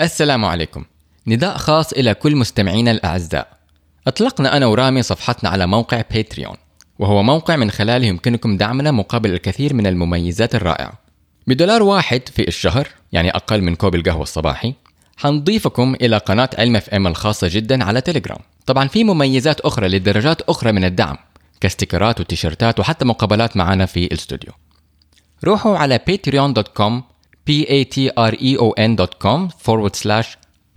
السلام عليكم. نداء خاص إلى كل مستمعينا الأعزاء. أطلقنا أنا ورامي صفحتنا على موقع Patreon وهو موقع من خلاله يمكنكم دعمنا مقابل الكثير من المميزات الرائعة. بدولار واحد في الشهر يعني أقل من كوب القهوة الصباحي حنضيفكم إلى قناة علم FM الخاصة جدا على تليجرام. طبعا في مميزات أخرى لدرجات أخرى من الدعم كاستيكرات وتيشيرتات وحتى مقابلات معنا في الاستوديو. روحوا على patreon.com p a t r e o n.com forward slash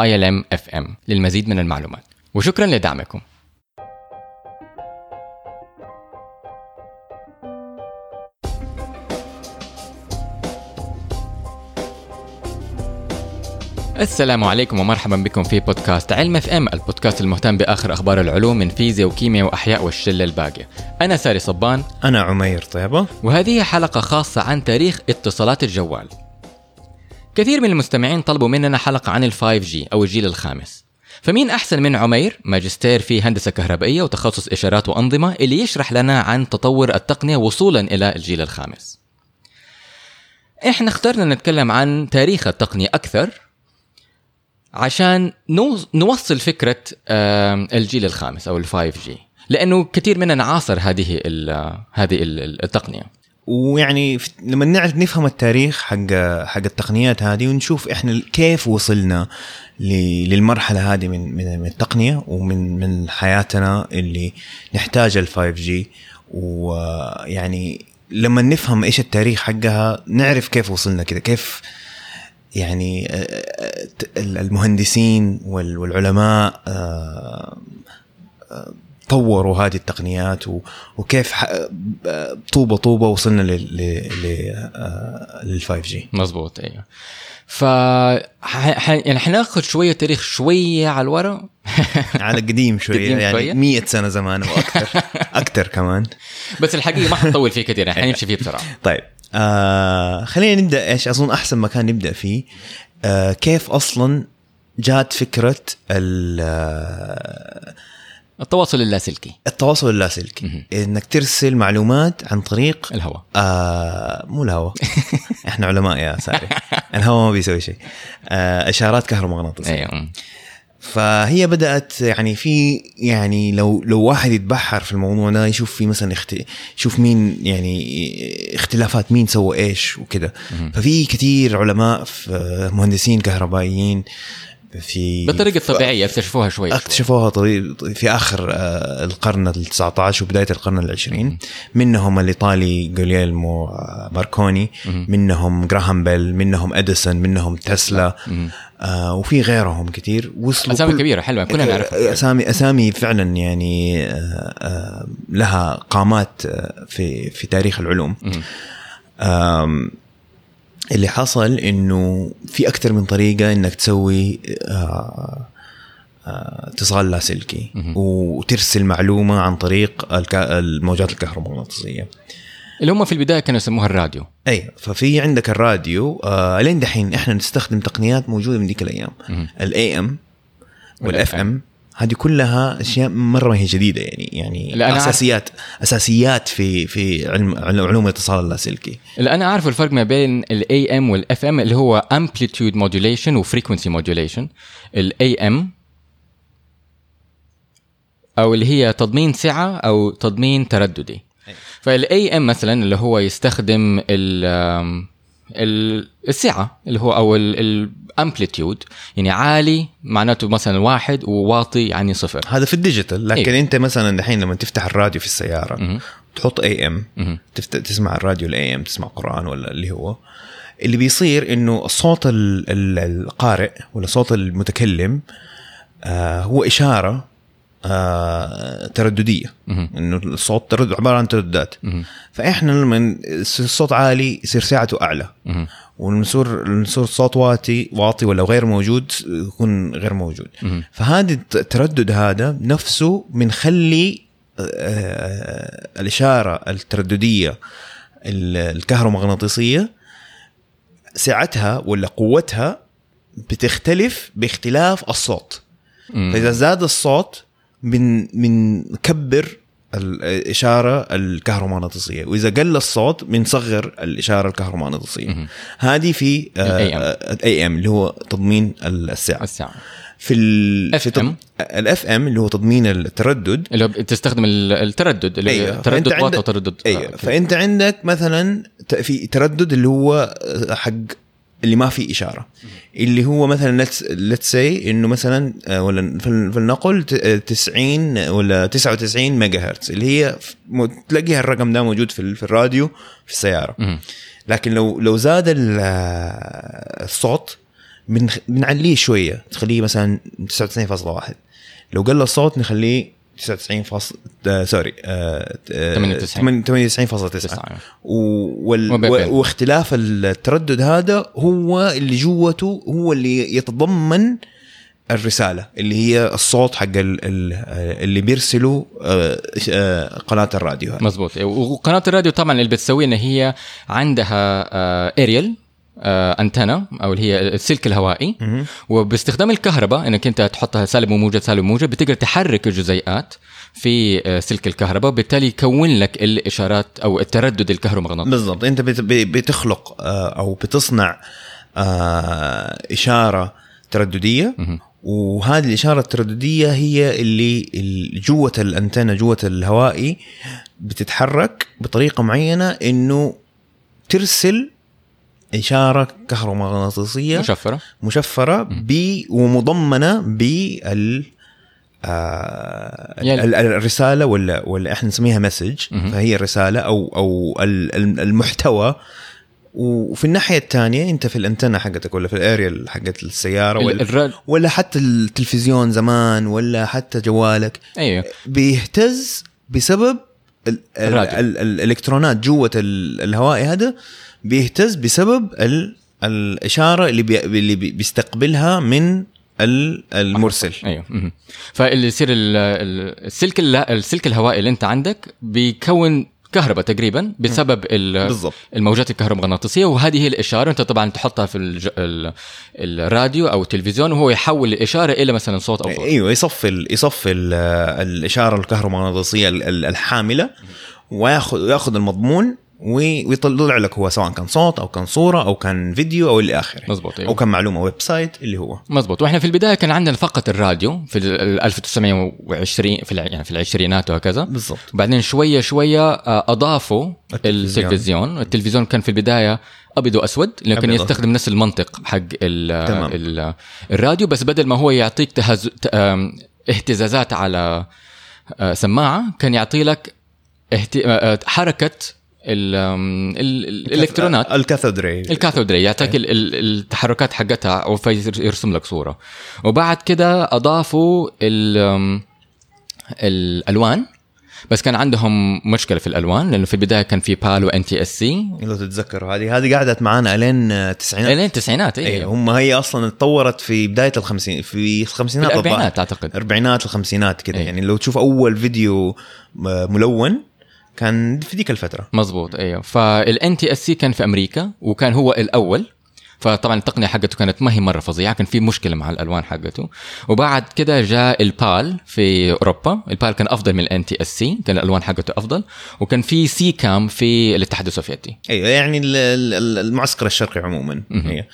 ilmfm للمزيد من المعلومات. وشكرا لدعمكم. السلام عليكم ومرحبا بكم في بودكاست علم اف ام البودكاست المهتم بآخر أخبار العلوم من فيزياء وكيمياء وأحياء والشلة الباقية. أنا ساري صبان. أنا عمير طيبة. وهذه حلقة خاصة عن تاريخ اتصالات الجوال. كثير من المستمعين طلبوا مننا حلقة عن ال 5G أو الجيل الخامس. فمين أحسن من عمير ماجستير في هندسة كهربائية وتخصص إشارات وأنظمة اللي يشرح لنا عن تطور التقنية وصولا إلى الجيل الخامس. إحنا اخترنا نتكلم عن تاريخ التقنية أكثر عشان نو- نوصل فكرة الجيل الخامس أو ال 5G لأنه كثير مننا عاصر هذه هذه ال- التقنية. ويعني لما نعرف نفهم التاريخ حق حق التقنيات هذه ونشوف إحنا كيف وصلنا للمرحلة هذه من من التقنية ومن من حياتنا اللي نحتاج ال 5G ويعني لما نفهم إيش التاريخ حقها نعرف كيف وصلنا كذا كيف يعني آه، آه، المهندسين وال- والعلماء آه، طوروا هذه التقنيات وكيف آه، طوبة طوبة وصلنا لل لل 5 جي مزبوط أيوه. ف يعني حناخذ شوية تاريخ شوية على الورا. على قديم شوية قديم يعني شوية؟ 100 سنة زمان وأكثر أكثر. كمان. بس الحقيقة ما حنطول فيه كثير يعني حنمشي فيه بسرعة. طيب آه خلينا نبدأ إيش أظن أحسن مكان نبدأ فيه آه كيف أصلا جات فكرة ال- آه، التواصل اللاسلكي. التواصل اللاسلكي. إنك ترسل معلومات عن طريق الهواء. آه مو الهواء. إحنا علماء يا ساري. الهواء ما بيسوي شيء. آه إشارات كهرومغناطيسية. أيوه. فهي بدأت يعني في يعني لو لو واحد يتبحر في الموضوع ده يشوف في مثلا اخت... يشوف مين يعني اختلافات مين سوى إيش وكذا ففي كثير علماء في مهندسين كهربائيين في بالطريقة الطبيعيه اكتشفوها شوي. اكتشفوها طريق في آخر آه، القرن ال 19 وبداية القرن العشرين. منهم الإيطالي جوليلمو آه، ماركوني منهم جراهام بيل منهم إديسون منهم تسلا آه وفي غيرهم كثير وصلوا أسامي كل- كبيرة حلوة كلنا نعرفها. أسامي أسامي فعلا يعني آه، آه، لها قامات آه، في في تاريخ العلوم. آم، اللي حصل إنه في أكثر من طريقة إنك تسوي آه، آه، اتصال لاسلكي وترسل معلومة عن طريق الموجات الكهرومغناطيسية. اللي هم في البداية كانوا يسموها الراديو. أي ففي عندك الراديو آه لين دحين إحنا نستخدم تقنيات موجودة من ذيك الأيام. ال AM وال FM هذه كلها أشياء مرة ما هي جديدة يعني يعني أساسيات أساسيات في في علم علوم الاتصال اللاسلكي اللي أنا اعرفه الفرق ما بين ال AM وال FM اللي هو amplitude modulation و frequency modulation ال AM أو اللي هي تضمين سعة أو تضمين ترددي. فال AM مثلا اللي هو يستخدم ال- السعة اللي هو أو ال amplitude يعني عالي معناته مثلا واحد وواطي يعني صفر هذا في ال digital لكن إيه. أنت مثلا دحين لما تفتح الراديو في السيارة مهم. تحط AM. تسمع الراديو ال AM تسمع قرآن ولا اللي هو اللي بيصير إنه صوت ال- ال- القارئ ولا صوت المتكلم آه هو إشارة آه ترددية. إنه الصوت ترد عبارة عن ترددات. فإحنا لما يصير الصوت عالي يصير سعته أعلى. ونصير نصير الصوت واطي واطي ولا غير موجود يكون غير موجود. فهذا الت- التردد هذا نفسه بنخلي آه، الإشارة الترددية ال- الكهرومغناطيسية سعتها ولا قوتها بتختلف باختلاف الصوت. فإذا زاد الصوت بن بنكبر الاشاره الكهرومغناطيسية وإذا قل الصوت بنصغر الإشارة الكهرومغناطيسية. هذه في اي ام اللي هو تضمين الساعة الساعة في ال في FM. ال FM اللي هو تضمين التردد اللي هو بتستخدم ال- التردد اللي أيوة. تردد واط وتردد أيوه آه،. فأنت عندك مثلا في تردد اللي هو حق اللي ما في إشارة. اللي هو مثلا let's say إنه مثلا آه، ولا فل- فلنقل ت- آه، 90 ولا 99 ميجا هرتز اللي هي تلاقيها الرقم ده موجود في ال- في الراديو في السيارة. لكن لو لو زاد آه، الصوت بنعليه شوية تخليه مثلا 99.1 لو قل الصوت نخليه 99 فاصل آه، سوري آه، آه، 98. 98.9 تسعة. و- وال... واختلاف التردد هذا هو اللي جوته هو اللي يتضمن الرسالة اللي هي الصوت حق ال... ال... اللي بيرسله آه، آه، قناة الراديو هذه. مزبوط وقناة الراديو طبعا اللي بتسويه ان هي عندها اريال انتنا أو اللي هي السلك الهوائي. وباستخدام الكهرباء إنك أنت تحطها سالب وموجب سالب وموجب بتقدر تحرك الجزيئات في آه، سلك الكهرباء بالتالي يكون لك الإشارات أو التردد الكهرومغناطيسي بالضبط أنت بتخلق آه، أو بتصنع آه، إشارة ترددية. وهذه الإشارة الترددية هي اللي اللي جوة الأنتنة جوة الهوائي بتتحرك بطريقة معينة إنه ترسل إشارة كهرومغناطيسية مشفرة. مشفرة ب ومضمنة بال آه يعني- ال- ال- الرسالة ولا ولا إحنا نسميها مسج. فهي الرسالة أو أو ال- ال- المحتوى. وفي الناحية الثانية أنت في الأنتنة حقتك ولا في الأريال حقت السيارة ال- ولا. ولا حتى التلفزيون زمان ولا حتى جوالك. أيوه. بيهتز بسبب ال ال الراديو. ال الإلكترونات جوة ال- الهواء هذا. بيهتز بسبب ال الإشارة اللي بي اللي بي- بيستقبلها من ال- المرسل. أيوه. فاللي يصير ال- ال- السلك السلك الهوائي اللي أنت عندك بيكون كهرباء تقريبا بسبب ال- بالضبط. الموجات الكهرومغناطيسية وهذه هي الإشارة أنت طبعا تحطها في الج... ال... الراديو أو التلفزيون وهو يحول الإشارة إلى مثلا صوت أو ضوء أيوه يصفي ال- يصفي ال- الإشارة الكهرومغناطيسية ال- ال- الحاملة وياخذ ياخذ المضمون ويطلع لك هو سواء كان صوت أو كان صورة أو كان فيديو أو إلى آخره. مزبوط أيوه. أو كان معلومة web site اللي هو. مزبوط وإحنا في البداية كان عندنا فقط الراديو في ال 1920 في يعني في العشرينات وهكذا. بالضبط. بعدين شوية شوية آه، أضافوا التلفزيون. التلفزيون. التلفزيون كان في البداية أبيض وأسود لكن أبيض يستخدم نفس المنطق حق ال تمام. ال الراديو بس بدل ما هو يعطيك تهز... اهتزازات على آه، سماعة كان يعطي لك اهت... آه، حركة الالكترونات ال cathode ray ال cathode ray يعطيك ال- التحركات حقتها أو فيرسم لك صورة. وبعد كده أضافوا الألوان. بس كان عندهم مشكلة في الألوان لأنه في البداية كان في PAL و NTSC لو تتذكروا هذه هذه قعدت معانا إلين التسعينات لين التسعينات أيوه إيه هم هي أصلا اتطورت في بداية الخمسين في الخمسينات. الأربعينات أعتقد. الاربعينات الخمسينات كده أي. يعني لو تشوف أول فيديو م- ملون كان في ديك الفترة. مزبوط أيوه. فال NTSC كان في أمريكا وكان هو الأول. فطبعا التقنية حقته كانت ما هي مرة فظيعة كان في مشكلة مع الألوان حقته. وبعد كده جاء ال PAL في أوروبا. ال PAL كان أفضل من ال NTSC كان الألوان حقته أفضل. وكان في SECAM في الاتحاد السوفيتي. أيوه يعني ال- ال- المعسكر الشرقي عموما. هي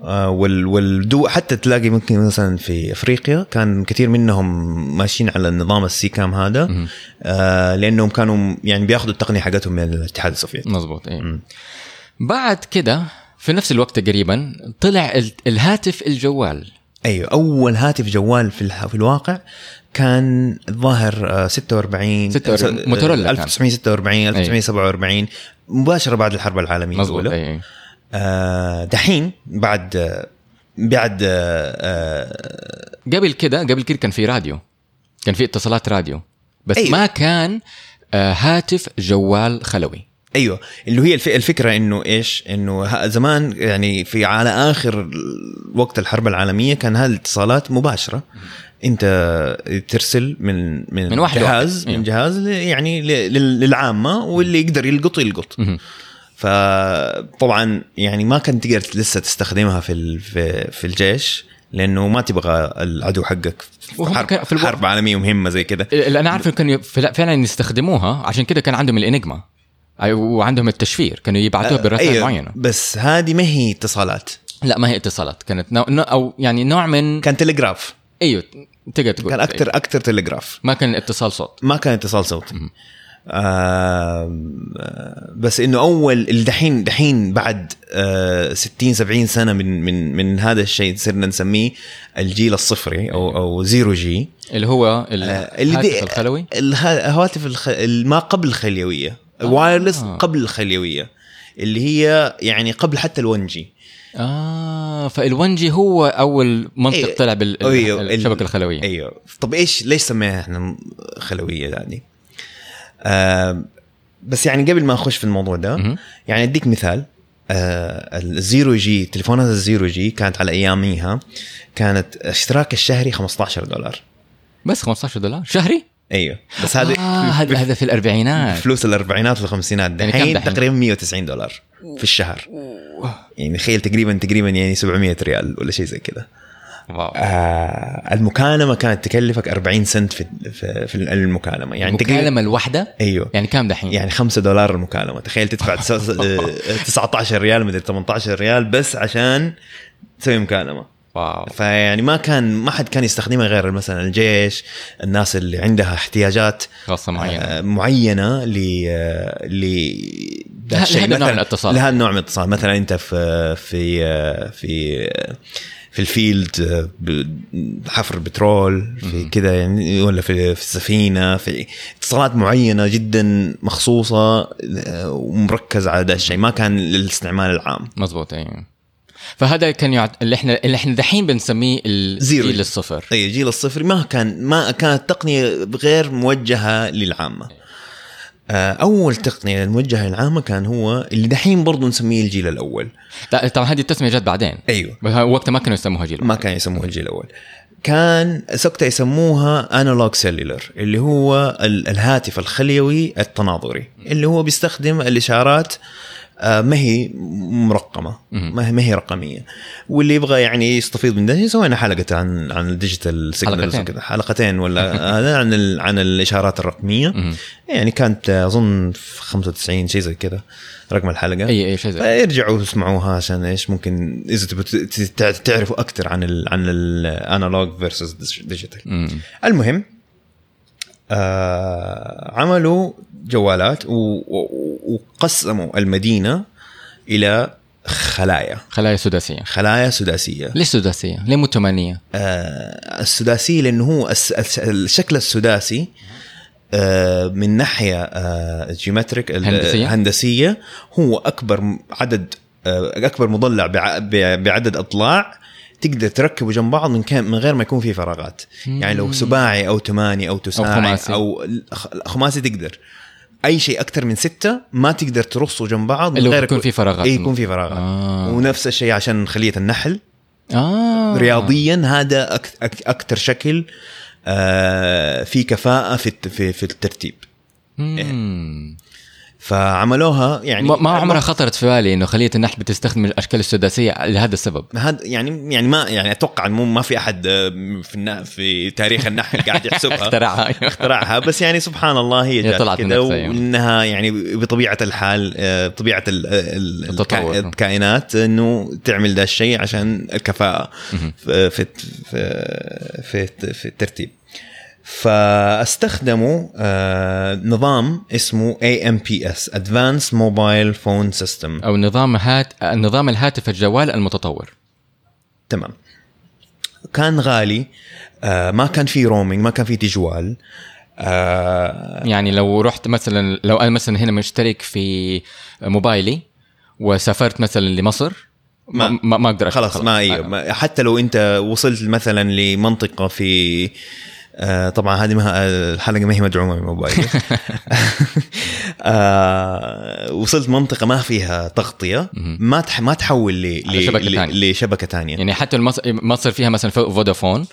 وال والدو حتى تلاقي ممكن مثلا في أفريقيا كان كثير منهم ماشيين على النظام السي كام هذا. آه لأنهم كانوا يعني بياخذوا التقنية حقتهم من الاتحاد السوفيتي مزبوط أيوه مم. بعد كده في نفس الوقت تقريبا طلع ال- الهاتف الجوال أيوه أول هاتف جوال في. في الواقع كان الظاهر آه، 46 46 آه، موتورولا كان. 1946 1947 مباشرة بعد الحرب العالمية مزبوط الأولى أيوه آه دحين بعد آه، بعد آه، آه، قبل كده قبل كده كان في راديو كان في اتصالات راديو بس أيوة. ما كان آه، هاتف جوال خلوي أيوه اللي هي الف- الفكرة إنه إيش إنه زمان يعني في على آخر وقت الحرب العالمية كان هذه الاتصالات مباشرة أنت ترسل من من, من واحد جهاز لواحد. من جهاز ل- يعني للعامة واللي يقدر يلقط يلقط. فطبعا يعني ما كنت تقدر لسه تستخدمها في في, الجيش لأنه ما تبغى العدو حقك في حرب, في الو- حرب عالمية مهمة زي اللي أنا عارف كانوا فعلا- يستخدموها عشان كده كان عندهم الإنجما. وعندهم التشفير. كانوا يبعتوها برسائل أيوة، معينة. بس هذه ما هي اتصالات. لا ما هي اتصالات. كانت نوع أو يعني نوع من كان تلغراف. أيوه تقدر تقول. كان أكثر أكثر تلغراف. ما كان اتصال صوت. ما كان اتصال صوتي بس إنه أول الدحين دحين بعد آه 60 70 سنة من من من هذا الشيء صرنا نسميه الجيل الصفري أو أو zero G. اللي هو آه، الهاتف دي الخلوي؟ الهواتف الخ... ما قبل الخليويه ال wireless آه. قبل الخليويه اللي هي يعني قبل حتى ال1 G آه فال one G هو أول منطق أيوة. طلع أيوة، ال- بالشبكه الخلوية. أيوه. طب إيش ليش سميها إحنا خلوية يعني؟ آه بس يعني قبل ما اخش في الموضوع ده. يعني أديك مثال. آه ال zero G تليفونات ال zero G كانت على أياميها كانت اشتراك الشهري 15 دولار. بس 15 دولار؟ شهري؟ أيوه. بس هذه آه هذا هذا في الأربعينات. فلوس الأربعينات والخمسينات يعني دحين دحين؟ تقريبا 190 دولار في الشهر. يعني تخيل تقريبا تقريبا يعني 700 ريال ولا شيء زي كذا. واو. آه المكالمة كانت تكلفك 40 سنت في في, في المكالمة. يعني المكالمة الواحدة؟ أيوه. يعني كام دحين؟ يعني 5 دولار المكالمة. تخيل تدفع تس- آه، 19 ريال مدري 18 ريال بس عشان تسوي مكالمة. واو. فيعني ما كان ما حد كان يستخدمها غير مثلا الجيش الناس اللي عندها احتياجات خاصة معينة. آه، معينة ل ل. لهذا النوع من الاتصال. لهذا النوع من الاتصال. مثلا أنت في في آه، في آه، في الفيلد آه، حفر بترول في كذا يعني ولا في في السفينة في اتصالات معينة جدا مخصوصة آه، ومركز على ده الشيء ما كان للاستعمال العام. مزبوط أيوه فهذا كان يعت... اللي إحنا اللي إحنا دحين بنسميه. الجيل الصفر. أي الجيل الصفري ما كان ما كانت تقنية غير موجهة للعامة. أول تقنية موجهه للعامة كان هو اللي دحين برضه نسميه الجيل الأول. لا طبعا هذه التسمية جت بعدين. أيوه. بس وقتها ما كانوا يسموها جيل ما كان يسموها الجيل الأول. كان سكتة يسموها analog cellular اللي هو ال- الهاتف الخليوي التناظري اللي هو بيستخدم الإشارات آه، ما هي مرقمة. ما هي ما هي رقمية. واللي يبغى يعني يستفيد من ده سوينا حلقة عن عن ال digital signals حلقتين. وكذا. حلقتين ولا عن ال- عن الإشارات الرقمية. يعني كانت آه، أظن في 95 شيء زي كذا رقم الحلقة. اي أي شيء زي ارجعوا اسمعوها عشان إيش؟ ممكن إذا تعرفوا أكثر عن ال عن ال analog versus digital. المهم آه عملوا جوالات وقسموا المدينة إلى خلايا خلايا سداسية خلايا سداسية ليش سداسية؟ ليه مو ثمانيه؟ آه السداسي لأنه هو الشكل السداسي آه من ناحية آه جيومتريك هندسية؟ هندسية هو أكبر عدد آه أكبر مضلع بعدد اضلاع تقدر تركبه جنب بعض من كان من غير ما يكون في فراغات يعني لو سباعي أو ثماني أو تساعي خماسي. أو خماسي تقدر أي شيء أكثر من ستة ما تقدر ترصه جنب بعض من غير يكون في فراغات. إي يكون في فراغات آه. ونفس الشيء عشان خلية النحل آه رياضيا هذا أكثر شكل آه في كفاءة في, في الترتيب مم. فعملوها يعني ما عمرها خطرت في بالي إنه خليه النحل بتستخدم الأشكال السداسية لهذا السبب. هذا يعني يعني ما يعني أتوقع مو ما في أحد آه، في في تاريخ النحل قاعد يحسبها. اخترعها. اخترعها. بس يعني سبحان الله هي طلعت نفسها يعني. وإنها يعني بطبيعة الحال آه، بطبيعة الكائنات إنه تعمل ده الشيء عشان الكفاءة. في في في, في, في الترتيب. فأستخدموا آه، نظام اسمه AMPS Advanced Mobile Phone System. أو نظام هات نظام الهاتف الجوال المتطور. تمام. كان غالي آه، ما كان في رومينج ما كان في تجوال آه، يعني لو رحت مثلا لو أنا مثلا هنا مشترك في موبايلي وسافرت مثلا لمصر ما ما- ما, أقدر أشترك خلاص ما, أيوه. ما حتى لو أنت وصلت مثلا لمنطقة في آه طبعا هذه ما الحلقة ما هي مدعومة من موبايلي. آه وصلت منطقة ما فيها تغطية ما تح ما تحول ل على ل- شبكة ل- تانية. لشبكة ثانية. يعني حتى المص- مصر فيها مثلا فو- فودافون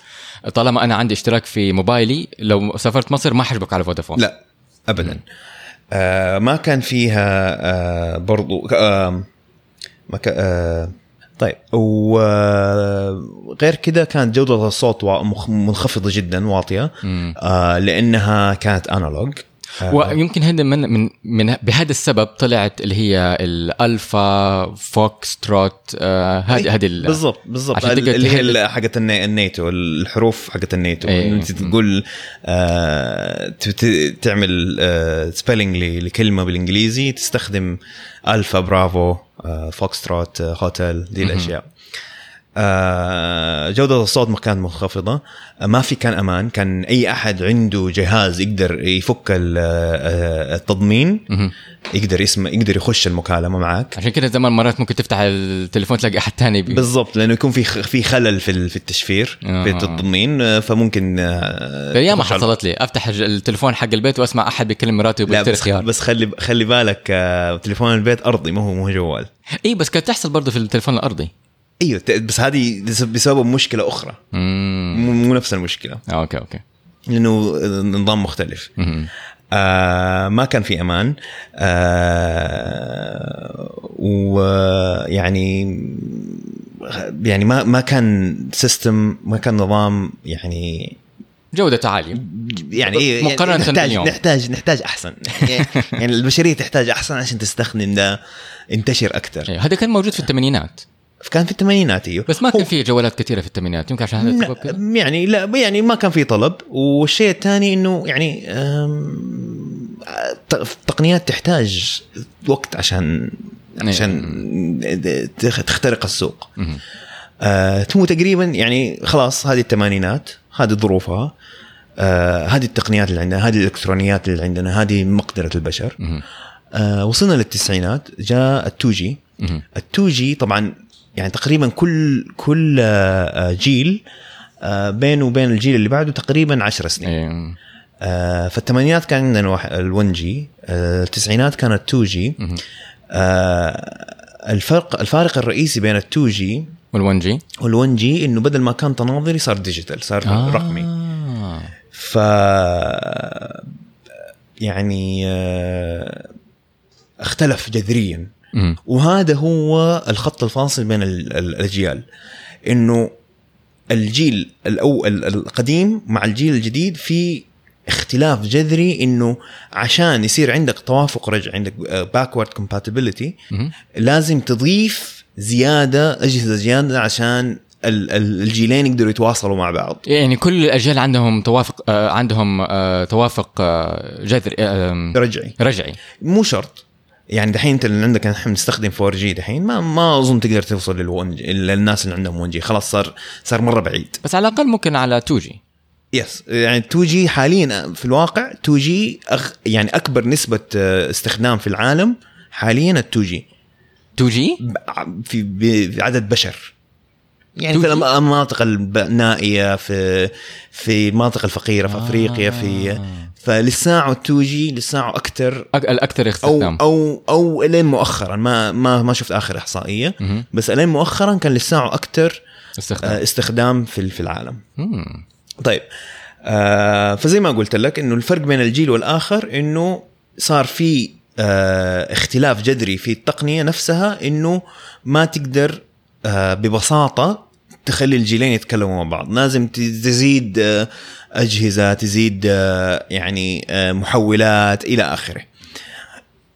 طالما أنا عندي اشتراك في موبايلي لو سافرت مصر ما حشبك على فودافون. لا ابدا. آه ما كان فيها آه برضو آه ما كان آه طيب وغير كده كانت جودة الصوت منخفضة جدا واطية. مم. آه لأنها كانت analog آه. ويمكن هذا من من من بهذا السبب طلعت اللي هي ال alpha foxtrot آه هذه هذه ال- بالضبط بالضبط. اللي هي حقت الناتو الحروف حقت الناتو. إيه. إنت تقول آه تعمل آه spelling لكلمة بالإنجليزي تستخدم alpha bravo. آه foxtrot آه هوتيل دي الأشياء. جودة الصوت ما كانت منخفضة. آه، ما في كان أمان. كان أي أحد عنده جهاز يقدر يفك آه، التضمين. يقدر يسمع يقدر يخش المكالمة معك. عشان كده زمان مرات ممكن تفتح التليفون تلاقي أحد ثاني بي... بالضبط لأنه يكون في في خلل في في التشفير آه. في التضمين آه، فممكن آه، تخش على- حصلت لي. الج- التليفون حق البيت وأسمع أحد بيكلم مراته بس خيار. بس خلي خلي بالك آه، تليفون البيت أرضي ما هو ما هو جوال. اي بس كانت تحصل برضه في التليفون الأرضي. إيوه بس هذه بسبب مشكلة أخرى. امم مو نفس المشكلة. آه، okay okay. لأنه نظام مختلف. آه ما كان في أمان. آه ويعني يعني ما ما كان سيستم ما كان نظام يعني جودته عالية. يعني إيه مقارنة نحتاج باليوم. نحتاج نحتاج أحسن. يعني البشرية تحتاج أحسن عشان تستخدم ده ينتشر أكثر إيه، هذا كان موجود في الثمانينات. كان في الثمانينات أيوه. بس ما كان في جوالات كثيرة في الثمانينات يمكن عشان هذا السبب لا، يعني لا يعني ما كان في طلب. والشيء الثاني إنه يعني تقنيات تحتاج وقت عشان عشان تخ- تخترق السوق. آه هو تقريبا يعني خلاص هذه الثمانينات هذه ظروفها آه هذه التقنيات اللي عندنا هذه الإلكترونيات اللي عندنا هذه مقدرة البشر. آه وصلنا للتسعينات جاء ال 2 جي مهم. ال 2 جي طبعا يعني تقريبا كل كل آه، جيل آه، بينه وبين الجيل اللي بعده تقريبا 10 سنين إيه. آه، فالثمانينات كان عندنا واحد- ال 1 جي التسعينات كانت 2 جي الفرق الفارق الرئيسي بين ال 2 جي وال1 جي وال 1 جي إنه بدل ما كان تناظري صار digital صار آه. رقمي. ف يعني اختلف جذريا وهذا هو الخط الفاصل بين ال- ال- الاجيال إنه الجيل الأو ال- القديم مع الجيل الجديد في اختلاف جذري إنه عشان يصير عندك توافق رجع عندك backward compatibility مهم. لازم تضيف زيادة أجهزة زيادة عشان ال- ال- الجيلين يقدروا يتواصلوا مع بعض. يعني كل الأجيال عندهم توافق آه عندهم آه توافق آه جذري آه رجعي. رجعي. مو شرط. يعني دحين انت اللي عندك نحن نستخدم 4 G دحين ما ما أظن تقدر توصل لل1 G للناس اللي عندهم 1 G خلاص صار صار مرة بعيد. بس على الأقل ممكن على 2 جي يس يعني 2 جي حاليا في الواقع 2 جي أخ يعني أكبر نسبة آه، استخدام في العالم حاليا ال 2 G 2 G في ب- بعدد بشر. يعني 2G؟ في المناطق النائيه في في المناطق الفقيرة في أفريقيا في آه. فلساعه 2 G لساعه أكثر الاكثر استخدام أو أو إلين مؤخرا. ما ما ما شفت آخر إحصائية. بس إلين مؤخرا كان لساعه أكثر استخدام. استخدام في في العالم. مم. طيب آه فزي ما قلت لك إنه الفرق بين الجيل والآخر إنه صار في آه اختلاف جذري في التقنية نفسها إنه ما تقدر آه ببساطة تخلي الجيلين يتكلموا مع بعض. لازم تزيد آه أجهزة تزيد آه يعني آه محولات إلى آخره.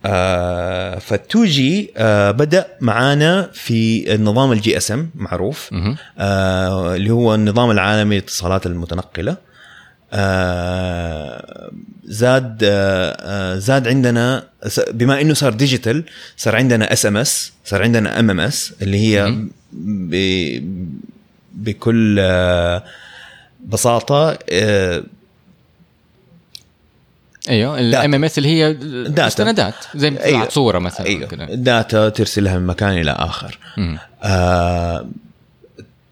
آه فال 2G آه بدأ معانا في النظام ال GSM معروف. آه اللي هو النظام العالمي للاتصالات المتنقلة. آه زاد آه آه زاد عندنا بما إنه صار digital صار عندنا SMS صار عندنا MMS اللي هي بكل آه بساطه آه أيوه ال MMS اللي هي data. مستندات زي ما أيوة. صوره مثلا أيوه كده. data ترسلها من مكان إلى آخر. آه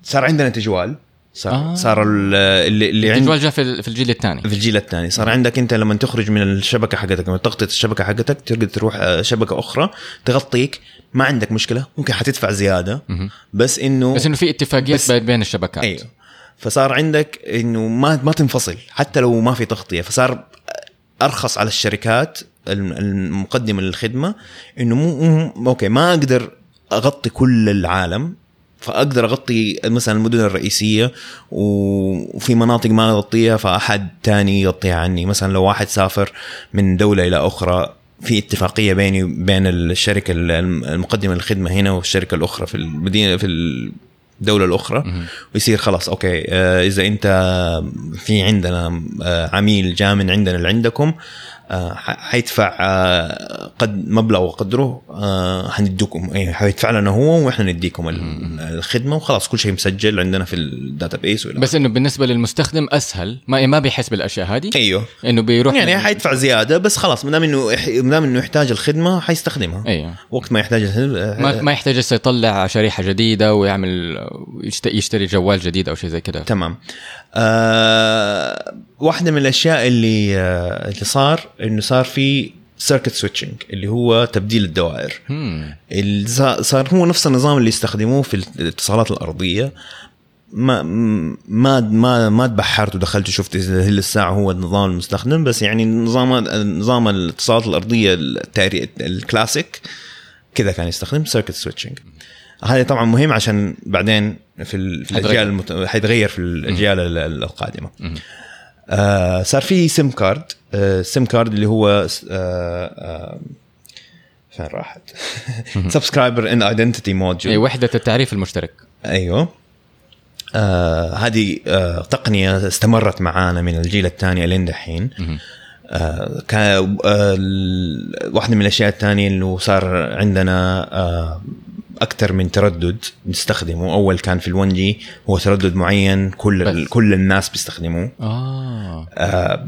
صار عندنا تجوال صار آه. صار ال- اللي اللي عند الجوال جاء في ال- في الجيل الثاني في الجيل الثاني صار عندك أنت لما تخرج من الشبكة حقتك لما تغطي الشبكة حقتك تقدر تروح آه، شبكة أخرى تغطيك ما عندك مشكلة ممكن حتدفع زيادة. بس انه بس إنه في اتفاقيات بين الشبكات أيوه فصار عندك إنه ما ما تنفصل حتى لو ما في تغطية فصار أرخص على الشركات الم- المقدمة للخدمة إنه مو, أوكي ما أقدر أغطي كل العالم فأقدر أغطي مثلا المدن الرئيسية وفي مناطق ما أغطيها فأحد تاني يغطيها عني. مثلا لو واحد سافر من دولة إلى أخرى في اتفاقية بيني وبين الشركة المقدمة للخدمة هنا والشركة الأخرى في المدينة في الدولة الأخرى ويصير خلاص okay آه، إذا أنت في عندنا آه، عميل جاء من عندنا لعندكم حيدفع آه، قد مبلغ وقدره آه، حنديكم. إيه حيدفع لنا هو وإحنا نديكم ال- الخدمة وخلاص كل شيء مسجل عندنا في ال database بس إنه بالنسبة للمستخدم أسهل ما ما بيحس بالأشياء هذه؟ أيوه. إنه بيروح يعني حيدفع زيادة بس خلاص ما دام إنه ما دام إنه يحتاج الخدمة حيستخدمها. أيوه. وقت ما يحتاج الخدمة- ما ما يحتاج هسه يطلع شريحة جديدة ويعمل يشت- يشتري جوال جديد أو شيء زي كده تمام. آه واحدة من الأشياء اللي آه اللي صار إنه صار في circuit switching اللي هو تبديل الدوائر. صار- هو نفس النظام اللي يستخدموه في الاتصالات الأرضية. ما ما ما ما تبحرت ودخلت وشفت هل الساعة هو النظام المستخدم بس يعني نظام نظام الاتصالات الأرضية التاري الكلاسيك كذا كان يستخدم circuit switching هذا طبعا مهم عشان بعدين في. الأجيال المت... حيتغير في الأجيال ال- ال- القادمه آه صار في SIM card آه SIM card اللي هو آه آه فين راحت؟ subscriber ان identity اي module وحدة التعريف المشترك. أيوه. آه هذه آه تقنية استمرت معانا من الجيل الثاني لين دحين آه كان آه واحدة من الأشياء الثانية إنه صار عندنا آه أكثر من تردد نستخدمه. أول كان في ال 1G هو تردد معين كل ال- بس. كل الناس بيستخدموه. آه. آه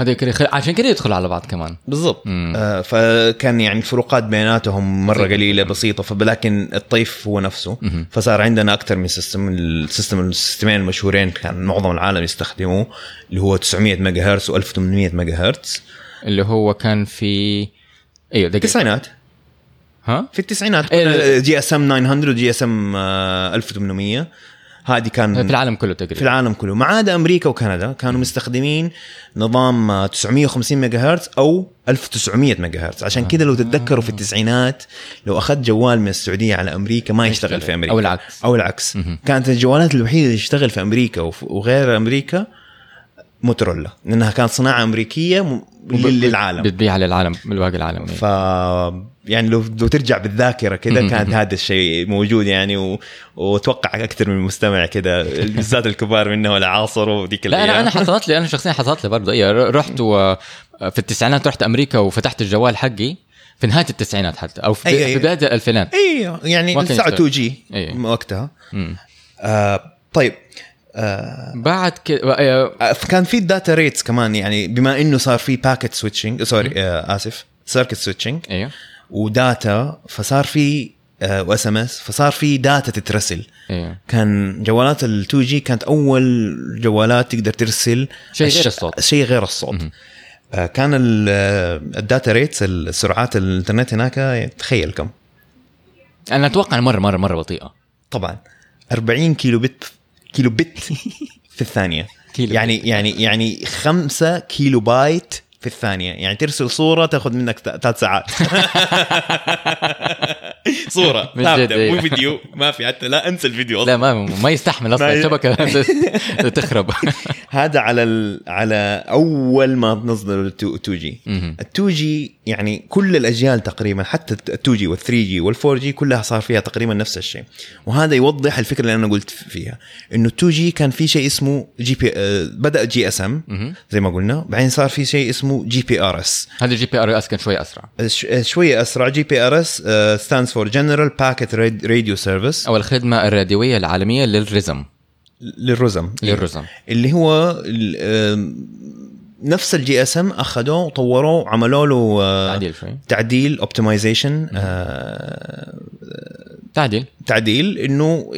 هذا كده عشان كده يدخلوا على بعض كمان. بالضبط. مم. آه فكان يعني الفروقات بيناتهم مرة قليلة بسيطة فلكن الطيف هو نفسه. مهم. فصار عندنا أكثر من system ال system السيستمين المشهورين كان معظم العالم يستخدموه اللي هو 900 ميجا هرتز و1800 ميجا هرتز اللي هو كان في أيوه التسعينات ها؟ في التسعينات. GSM 900 و GSM 1800 هذه كان في العالم كله تقريبا. في العالم كله. ما عدا أمريكا وكندا كانوا مستخدمين نظام آه، 950 ميجا هرتز أو 1900 ميجا هرتز عشان كذا لو تتذكروا في التسعينات لو أخذت جوال من السعودية على أمريكا ما يشتغل في أمريكا. أو العكس. أو العكس. كانت الجوالات الوحيدة اللي تشتغل في أمريكا وغير أمريكا موتورولا لأنها كانت صناعة أمريكية للعالم بتبيع للعالم من باقي العالم ف يعني لو لو ترجع بالذاكرة كده مهم. كانت هذا الشيء موجود يعني و... وأتوقع أكثر من مستمع كده بالذات الكبار منه ولا عاصروا ذيك لا أنا. أنا حصلت لي أنا شخصيا حصلت لي برضه اي رحت و في التسعينات رحت أمريكا وفتحت الجوال حقي في نهاية التسعينات حتى أو في, أي- في. بداية الألفينات أيوه يعني الساعة يشتغل. 2 جي. وقتها. آه طيب آه بعد كده آه، آه، كان في ال data rates كمان يعني بما إنه صار في packet switching sorry آه آسف circuit switching أيوه و data فصار في و SMS فصار في data تترسل. أيوه كان جوالات ال 2G كانت أول جوالات تقدر ترسل شيء غير الصوت. شيء غير الصوت. آه، كان ال- ال data rates السرعات الإنترنت هناك تخيل كم. أنا أتوقع مره مره مرة بطيئة. طبعا. 40 كيلو بت كيلو بت في الثانية. كيلو يعني يعني يعني 5 كيلو بايت في الثانية. يعني ترسل صورة تاخذ منك ثلاث ساعات. صورة. ثابتة إيه. مو فيديو. ما في حتى. لا انسى الفيديو لا ما ما يستحمل أصلا. الشبكه تخرب. هذا على ال... على أول ما نزلوا ال 2G. ال 2G يعني كل الأجيال تقريبا حتى ال 2 جي وال 3 جي وال 4 جي كلها صار فيها تقريبا نفس الشيء. وهذا يوضح الفكرة اللي أنا قلت فيها إنه 2G كان في شيء اسمه GP آه، بدأ GSM. زي ما قلنا بعدين صار في شيء اسمه GPRS هذا ال GPRS كان شوي أسرع. شوية أسرع. GPRS stands for General Packet Radio Service أو الخدمة الراديوية العالمية للرزم. للرزم. للرزم. اللي هو نفس ال GSM أخذوه وطوروه عملوا له آه، تعديل شوي. تعديل optimization تعديل. تعديل إنه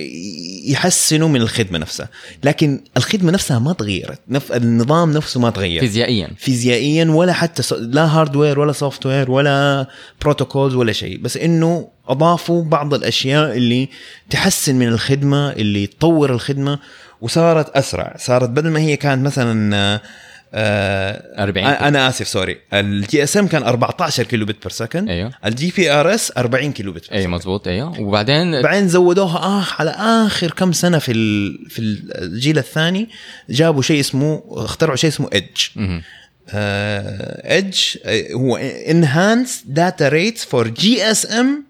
يحسنوا من الخدمة نفسها. لكن الخدمة نفسها ما تغيرت. نف... النظام نفسه ما تغير. فيزيائيا. فيزيائيا ولا حتى س... لا hardware ولا software ولا protocols ولا شيء. بس إنه أضافوا بعض الأشياء اللي تحسن من الخدمة اللي تطور الخدمة وصارت أسرع. صارت بدل ما هي كانت مثلا آه، آه 40 أنا آسف sorry. ال GSM كان 14 kilobit per second أيوه ال GPRS 40 كيلو بت اي مزبوط أيوه. وبعدين بعدين زودوها آه على آخر كم سنة في ال- في الجيل الثاني جابوا شيء اسمه اخترعوا شيء اسمه EDGE. EDGE هو Enhanced Data Rates for GSM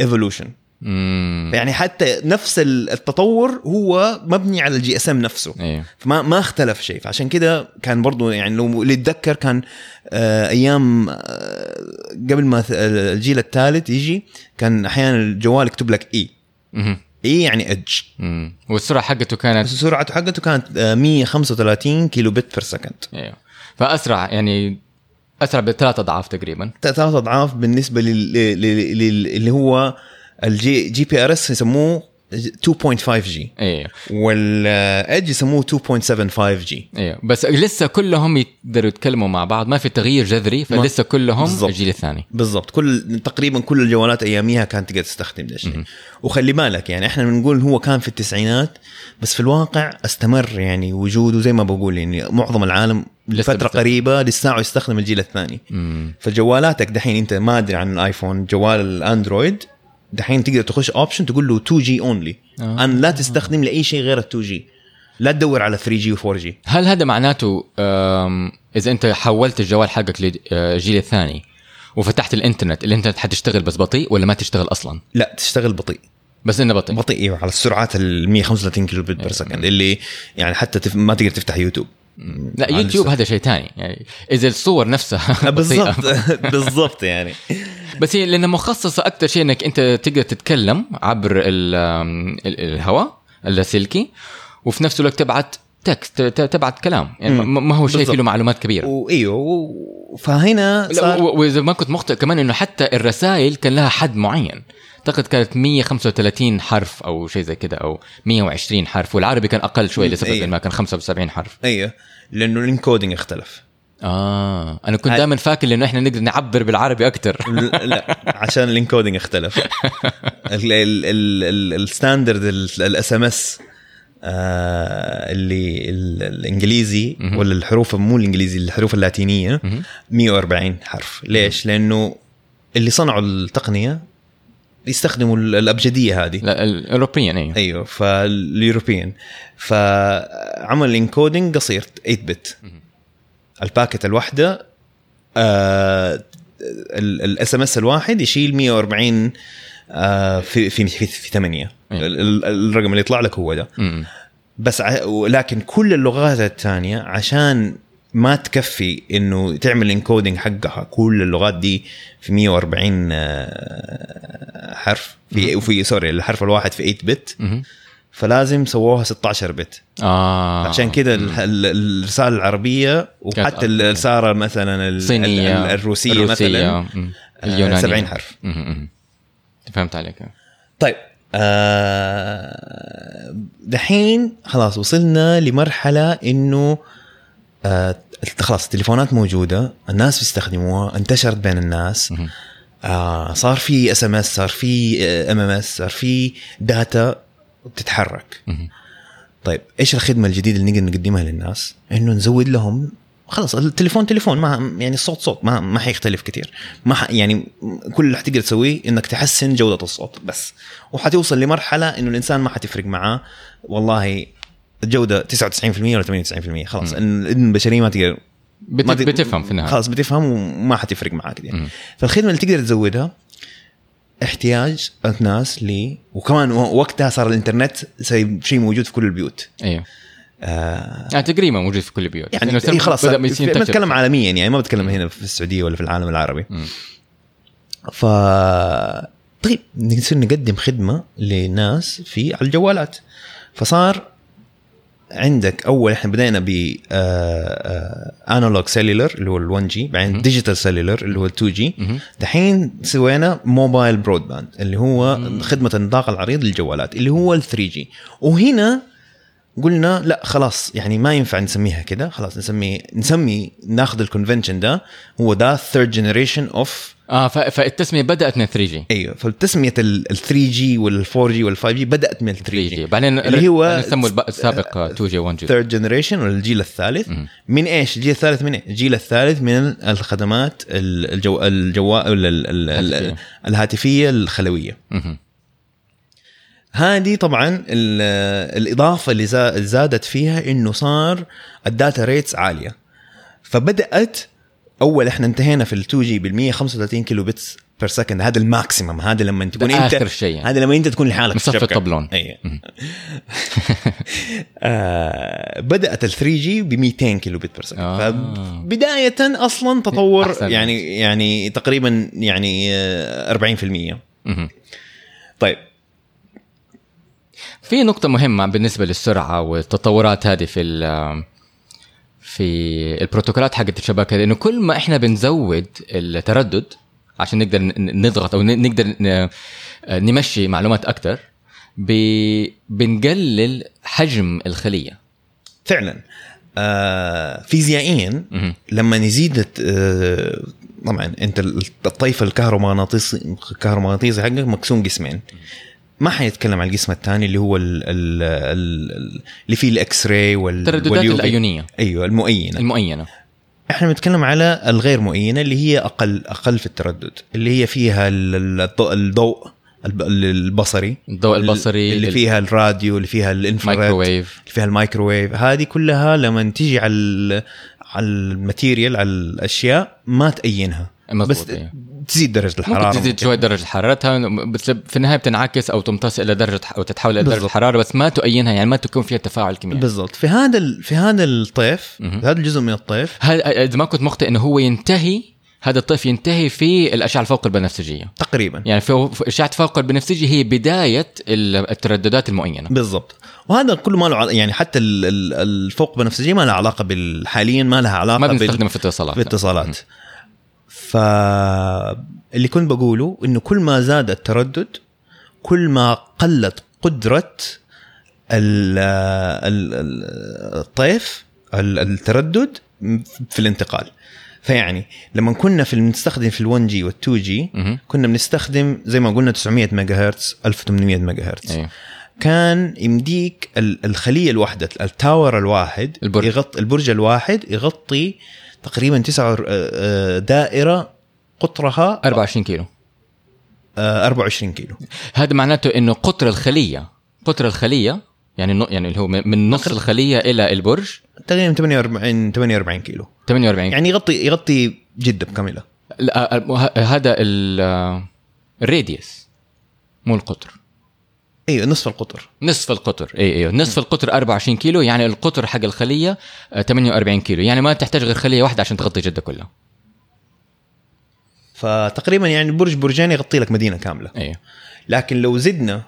Evolution مم. يعني حتى نفس التطور هو مبني على ال GSM نفسه. أيوه فما ما اختلف شيء. فعشان كده كان برضو يعني لو اللي يتذكر كان آه أيام آه قبل ما الجيل الثالث يجي كان أحيانا الجوال يكتب لك اي مهم. اي يعني EDGE مم. والسرعة حقته كانت؟ سرعته حقته كانت آه 135 kilobit per second أيوه فأسرع يعني أسرع بثلاث أضعاف تقريبا. ثلاث أضعاف بالنسبة لل... لل... لل... اللي هو ال G GPRS يسموه 2.5 G أيوه وال EDGE يسموه 2.75 G أيوه بس لسه كلهم يقدروا يتكلموا مع بعض. ما في تغيير جذري فلسه كلهم بالضبط. الجيل الثاني. بالضبط. كل تقريبا كل الجوالات أياميها كانت تقدر تستخدم ده الشيء. وخلي بالك يعني إحنا بنقول هو كان في التسعينات بس في الواقع استمر يعني وجوده زي ما بقول يعني معظم العالم لفترة. قريبة لسه يستخدم الجيل الثاني. مم. فجوالاتك دحين أنت ما أدري عن الآيفون جوال الأندرويد دحين تقدر تخش option تقول له 2 G only آه. ان لا تستخدم لأي شيء غير ال 2 جي لا تدور على 3 G و4 G هل هذا معناته إذا أنت حولت الجوال حقك للجيل الثاني وفتحت الإنترنت الإنترنت حتشتغل بس بطيء ولا ما تشتغل أصلا؟ لا تشتغل بطيء. بس إنه بطيء. بطيء إيوه على السرعات ال 135 kilobit per second اللي يعني حتى تف... ما تقدر تفتح يوتيوب. لا يوتيوب هذا شيء ثاني يعني إذا الصور نفسها. بالضبط بالضبط يعني. بس هي لأنها مخصصة أكثر شيء إنك أنت تقدر تتكلم عبر ال- أم، ال- الهواء اللاسلكي وفي نفس الوقت تبعت text ت- تبعت كلام يعني مم. ما هو شيء. فيه له معلومات كبيرة وايوه فهنا صار وإذا ما كنت مخطئ كمان إنه حتى الرسائل كان لها حد معين أعتقد كانت 135 حرف أو شيء زي كده أو 120 حرف والعربي كان أقل شوي لسبب أيوة. ما كان 75 حرف أيوه لأنه ال encoding اختلف آه. أنا كنت دائما فاكر إنه إحنا نقدر نعبر بالعربي أكثر لا عشان الانكودنج اختلف. ال standard ال SMS اللي ال- الإنجليزي. ولا الحروف مو الإنجليزي الحروف اللاتينية. مهم. 140 حرف. ليش؟ لأنه اللي صنعوا التقنية يستخدموا ال- الأبجدية هذه. لا الاوروبيين أيوه. أيوه فال European فعمل ال encoding قصير 8 bit. ال packet الواحده ال SMS الواحد يشيل 140 آه في في في, في 8 أيوة. الرقم اللي يطلع لك هو ده. بس ع- ولكن كل اللغات الثانية عشان ما تكفي إنه تعمل encoding حقها كل اللغات دي في 140 آه، حرف في وفي sorry الحرف الواحد في 8 bit. فلازم سووها 16 bit. آه. عشان كده ال- الرسالة العربية وحتى الرساله مثلا ال- الصينية. ال- الروسية, مثلا. مم. آه، اليونانية. 70 حرف. مهم. فهمت عليك. طيب آه، دحين خلاص وصلنا لمرحلة إنه آه خلاص التليفونات موجودة الناس بيستخدموها انتشرت بين الناس. آه صار في SMS صار في MMS صار في data بتتحرك مهم. طيب إيش الخدمة الجديدة اللي نقدر نقدمها للناس؟ إنه نزود لهم خلاص التليفون تليفون ما يعني الصوت صوت ما ما حيختلف كثير ما ح يعني كل اللي حتقدر تسويه إنك تحسن جودة الصوت بس. وحتوصل لمرحلة إنه الإنسان ما حتفرق معاه. والله الجودة 99% ولا 98% خلاص. الاذن البشرية ما تقدر بت... ما بتفهم في النهاية. خلاص بتفهم وما حتفرق معاه كثير. فالخدمة اللي تقدر تزودها احتياج الناس ل وكمان وقتها صار الإنترنت شيء موجود في كل البيوت. أيوه آه يعني تقريبا موجود في كل البيوت. يعني إيه خلاص ينتشر. بتكلم عالميا يعني ما بتكلم هنا في السعودية ولا في العالم العربي. ف طيب نصير نقدم خدمة للناس في على الجوالات. فصار عندك أول إحنا بدينا ب analog cellular اللي هو ال 1 G بعدين. digital cellular اللي هو ال 2 G. دحين سوينا mobile broadband اللي هو خدمة النطاق العريض للجوالات اللي هو ال 3 G وهنا قلنا لا خلاص يعني ما ينفع نسميها كده خلاص نسمي نسمي ناخذ ال convention ده هو ده third generation of آه فالتسمية بدأت من 3 G أيوه فالتسمية ال 3 جي وال 4 جي وال 5 جي بدأت من ال 3 3 G بعدين اللي هو سموا السابق 2 G 1 G third generation ولا الجيل الثالث من إيش؟ الجيل الثالث من إيه؟ الجيل الثالث من الخدمات ال- الجو الجوال ال- ال- ال- الهاتفية. الهاتفية الخلوية. هذه طبعا ال- الإضافة اللي زا- زادت فيها إنه صار ال data rates عالية فبدأت أول إحنا انتهينا في ال 2 G بال 135 kilobits per second هذا ال maximum هذا لما تكون أنت آخر شيء يعني. هذا لما أنت تكون لحالك في مصفي. الطبلون. أيوه آه بدأت ال 3 G ب 200 kilobit per second آه. فبداية أصلا تطور أحسن. يعني يعني تقريبا يعني آه، 40% مهم. طيب في نقطة مهمة بالنسبة للسرعة والتطورات هذه في في البروتوكولات حقت الشبكة انه كل ما إحنا بنزود التردد عشان نقدر نضغط أو نقدر نمشي معلومات أكثر بنقلل حجم الخلية. فعلا. آه فيزيائيا. لما يزيد آه طبعا أنت الطيف الكهرومغناطيسي الكهرومغناطيسي حقك مقسوم قسمين ما حنتكلم عن القسم الثاني اللي هو ال ال ال اللي فيه ال X-ray وال الترددات وال UV. الأيونية. أيوه المؤينة. المؤينة. إحنا بنتكلم على الغير مؤينة اللي هي أقل أقل في التردد اللي هي فيها ال- ال- الضوء- الضوء الب- البصري. الضوء البصري اللي فيها الراديو اللي فيها الميكروويف اللي فيها الميكروويف. هذه كلها لما تيجي على على الماتيريال على الأشياء ما تأينها. بس. تزيد درجة الحرارة. ممكن تزيد شوي درجة حرارتها بس في النهاية بتنعكس أو تمتص إلى درجة أو تتحول إلى درجة بالضبط. حرارة بس ما تؤينها يعني ما تكون فيها تفاعل كيميائي. بالضبط. في هذا ال- في هذا الطيف. في هذا الجزء من الطيف هذا إذا ما كنت مخطئ إنه هو ينتهي هذا الطيف ينتهي في الأشعة الفوق البنفسجية. تقريبا. يعني في أشعة فوق البنفسجي هي بداية ال- الترددات المعينة بالضبط. وهذا كله ما له يعني حتى ال- ال- الفوق بنفسجيه ما لها علاقة بال حاليا ما لها علاقة ما بنستخدمها في الاتصالات في الاتصالات فاللي كنت بقوله إنه كل ما زاد التردد كل ما قلت قدرة ال ال ال- الطيف ال- التردد في الانتقال فيعني لما كنا في بنستخدم في ال1 G وال2 G. كنا بنستخدم زي ما قلنا 900 ميجا هرتز 1800 ميجا هرتز أيوه. كان يمديك ال- الخلية الواحدة التاور الواحد البرج. يغطي البرج الواحد يغطي تقريبا تسعة دائرة قطرها 24 كيلو. آه، 24 كيلو. هذا معناته إنه قطر الخلية قطر الخلية يعني يعني اللي هو من نص الخلية إلى البرج. تقريبا 48 48 كيلو. 48 يعني يغطي يغطي جدة بكاملها لا هذا ال- ال radius مو القطر. أيوه نصف القطر. نصف القطر. اي أيوه. نصف القطر 24 كيلو يعني القطر حق الخلية آه، 48 كيلو. يعني ما تحتاج غير خلية واحدة عشان تغطي جدة كلها. فتقريبا يعني برج برجين يغطي لك مدينة كاملة. أيوه. لكن لو زدنا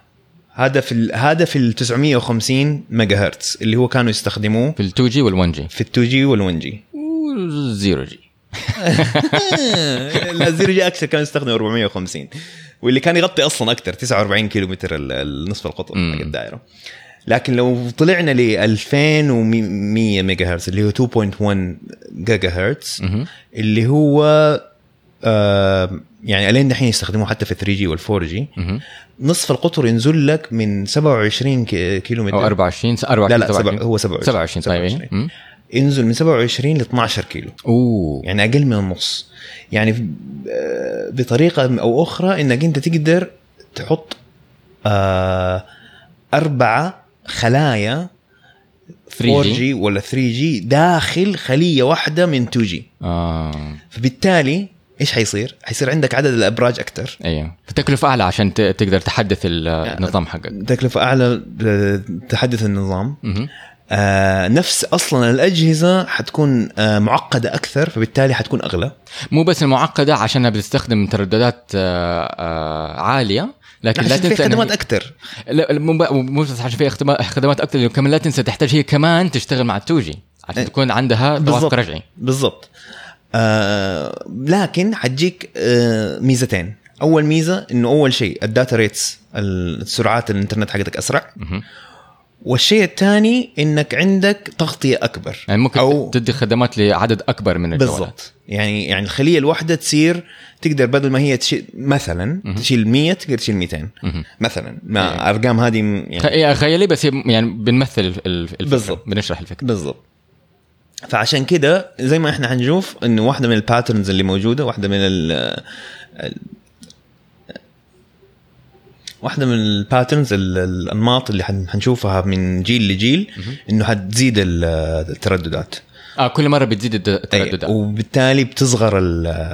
هذا في هذا في ال 950 ميجا هرتز اللي هو كانوا يستخدموه في ال 2 جي وال 1 جي في ال 2 جي وال 1 جي وال zero G لا ال zero G أكثر كان يستخدم 450 واللي كان يغطي أصلا أكثر 49 كيلو متر ال- النصف القطر. حق الدائرة لكن لو طلعنا ل 2100 ميجا هرتز اللي هو 2.1 جيجا هرتز. اللي هو آه يعني إلين دحين يستخدموه حتى في 3 G وال 4 G. نصف القطر ينزل لك من 27 كي- كيلو متر أو 24 24 لا لا سبع 27 هو 27 27 طيب إيه. 27. ينزل من 27 ل 12 كيلو. أوه. يعني أقل من النص. يعني آه، بطريقة أو أخرى إنك أنت تقدر تحط آه أربعة خلايا 4 3G. G ولا 3 G داخل خلية واحدة من 2 G آه. فبالتالي إيش حيصير؟ حيصير عندك عدد الأبراج أكثر أيوه. فتكلفه أعلى عشان تقدر تحدث النظام حقك. تكلفة أعلى آه، تحدث النظام. مهم. آه نفس أصلا الأجهزة حتكون آه معقدة أكثر فبالتالي حتكون أغلى. مو بس المعقدة عشانها بتستخدم ترددات آه، عالية لكن لا في تنسى إن خدمات أكثر. لا مو بس عشان في خدمات أكثر كمان لا تنسى تحتاج هي كمان تشتغل مع ال two G عشان إيه. تكون عندها توافق رجعي بالضبط. آه لكن حتجيك آه ميزتين. أول ميزة إنه أول شيء ال data rates السرعات الإنترنت حقتك أسرع. والشيء الثاني إنك عندك تغطية أكبر. يعني ممكن أو- تدي خدمات لعدد أكبر من الجوالات بالضبط. يعني يعني الخلية الواحدة تصير تقدر بدل ما هي تشيل مثلا تشيل 100 تقدر تشيل 200 مهم. مثلا. مع أرقام هذه يعني إيه، خيالي بس يعني بنمثل ال- الفكرة. بالضبط. بنشرح الفكرة. بالضبط. فعشان كده زي ما إحنا حنشوف إنه واحدة من الباترنز اللي موجودة واحدة من ال- واحدة من الباترنز ال- الأنماط اللي حن- حنشوفها من جيل لجيل إنه حتزيد ال- الترددات. آه كل مرة بتزيد الترددات. وبالتالي بتصغر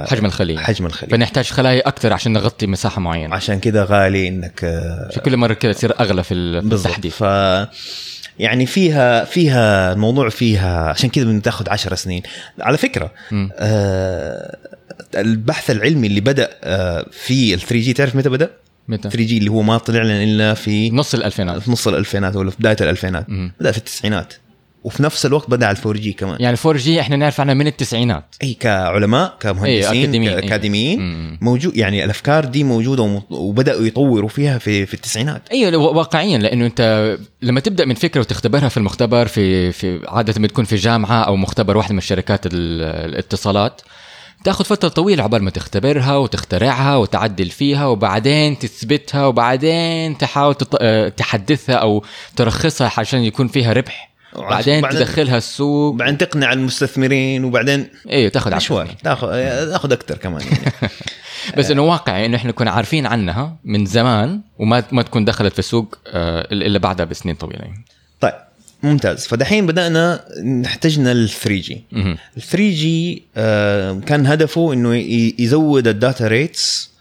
حجم الخلية. حجم الخلية. فنحتاج خلايا أكثر عشان نغطي مساحة معينة. عشان كده غالي إنك آه، فكل مرة كده تصير أغلى في التحديث. ف يعني فيها فيها الموضوع فيها عشان كذا بتاخذ عشر سنين. على فكرة. آه البحث العلمي اللي بدأ آه في ال 3 G تعرف متى بدأ؟ متى؟ 3 G اللي هو ما طلع لنا إلا في نص الألفينات. في نص الألفينات ولا في بداية الألفينات. مم. بدأ في التسعينات. وفي نفس الوقت بدأ على ال 4 G كمان. يعني 4 G إحنا نعرف عنها من التسعينات. اي كعلماء كمهندسين إيه. كأكاديميين. مم. موجود يعني الأفكار دي موجودة وبدأوا يطوروا فيها في في التسعينات. أيوه واقعيا لأنه أنت لما تبدأ من فكرة وتختبرها في المختبر في في عادة بتكون في جامعة أو مختبر واحدة من شركات ال- الاتصالات تاخذ فترة طويلة عقبال ما تختبرها وتخترعها وتعدل فيها وبعدين تثبتها وبعدين تحاول تط... آه، تحدثها أو ترخصها عشان يكون فيها ربح بعدين بعدين- تدخلها السوق وبعدين تقنع المستثمرين وبعدين أيوه تاخذ مشوار. تاخذ تاخذ أكثر كمان يعني بس إنه واقعي إنه إحنا كنا عارفين عنها من زمان وما ما تكون دخلت في السوق آه، إلا بعدها بسنين طويلة يعني. ممتاز فدحين بدأنا احتجنا ال 3 جي. ال 3 جي كان هدفه إنه يزود ال data rates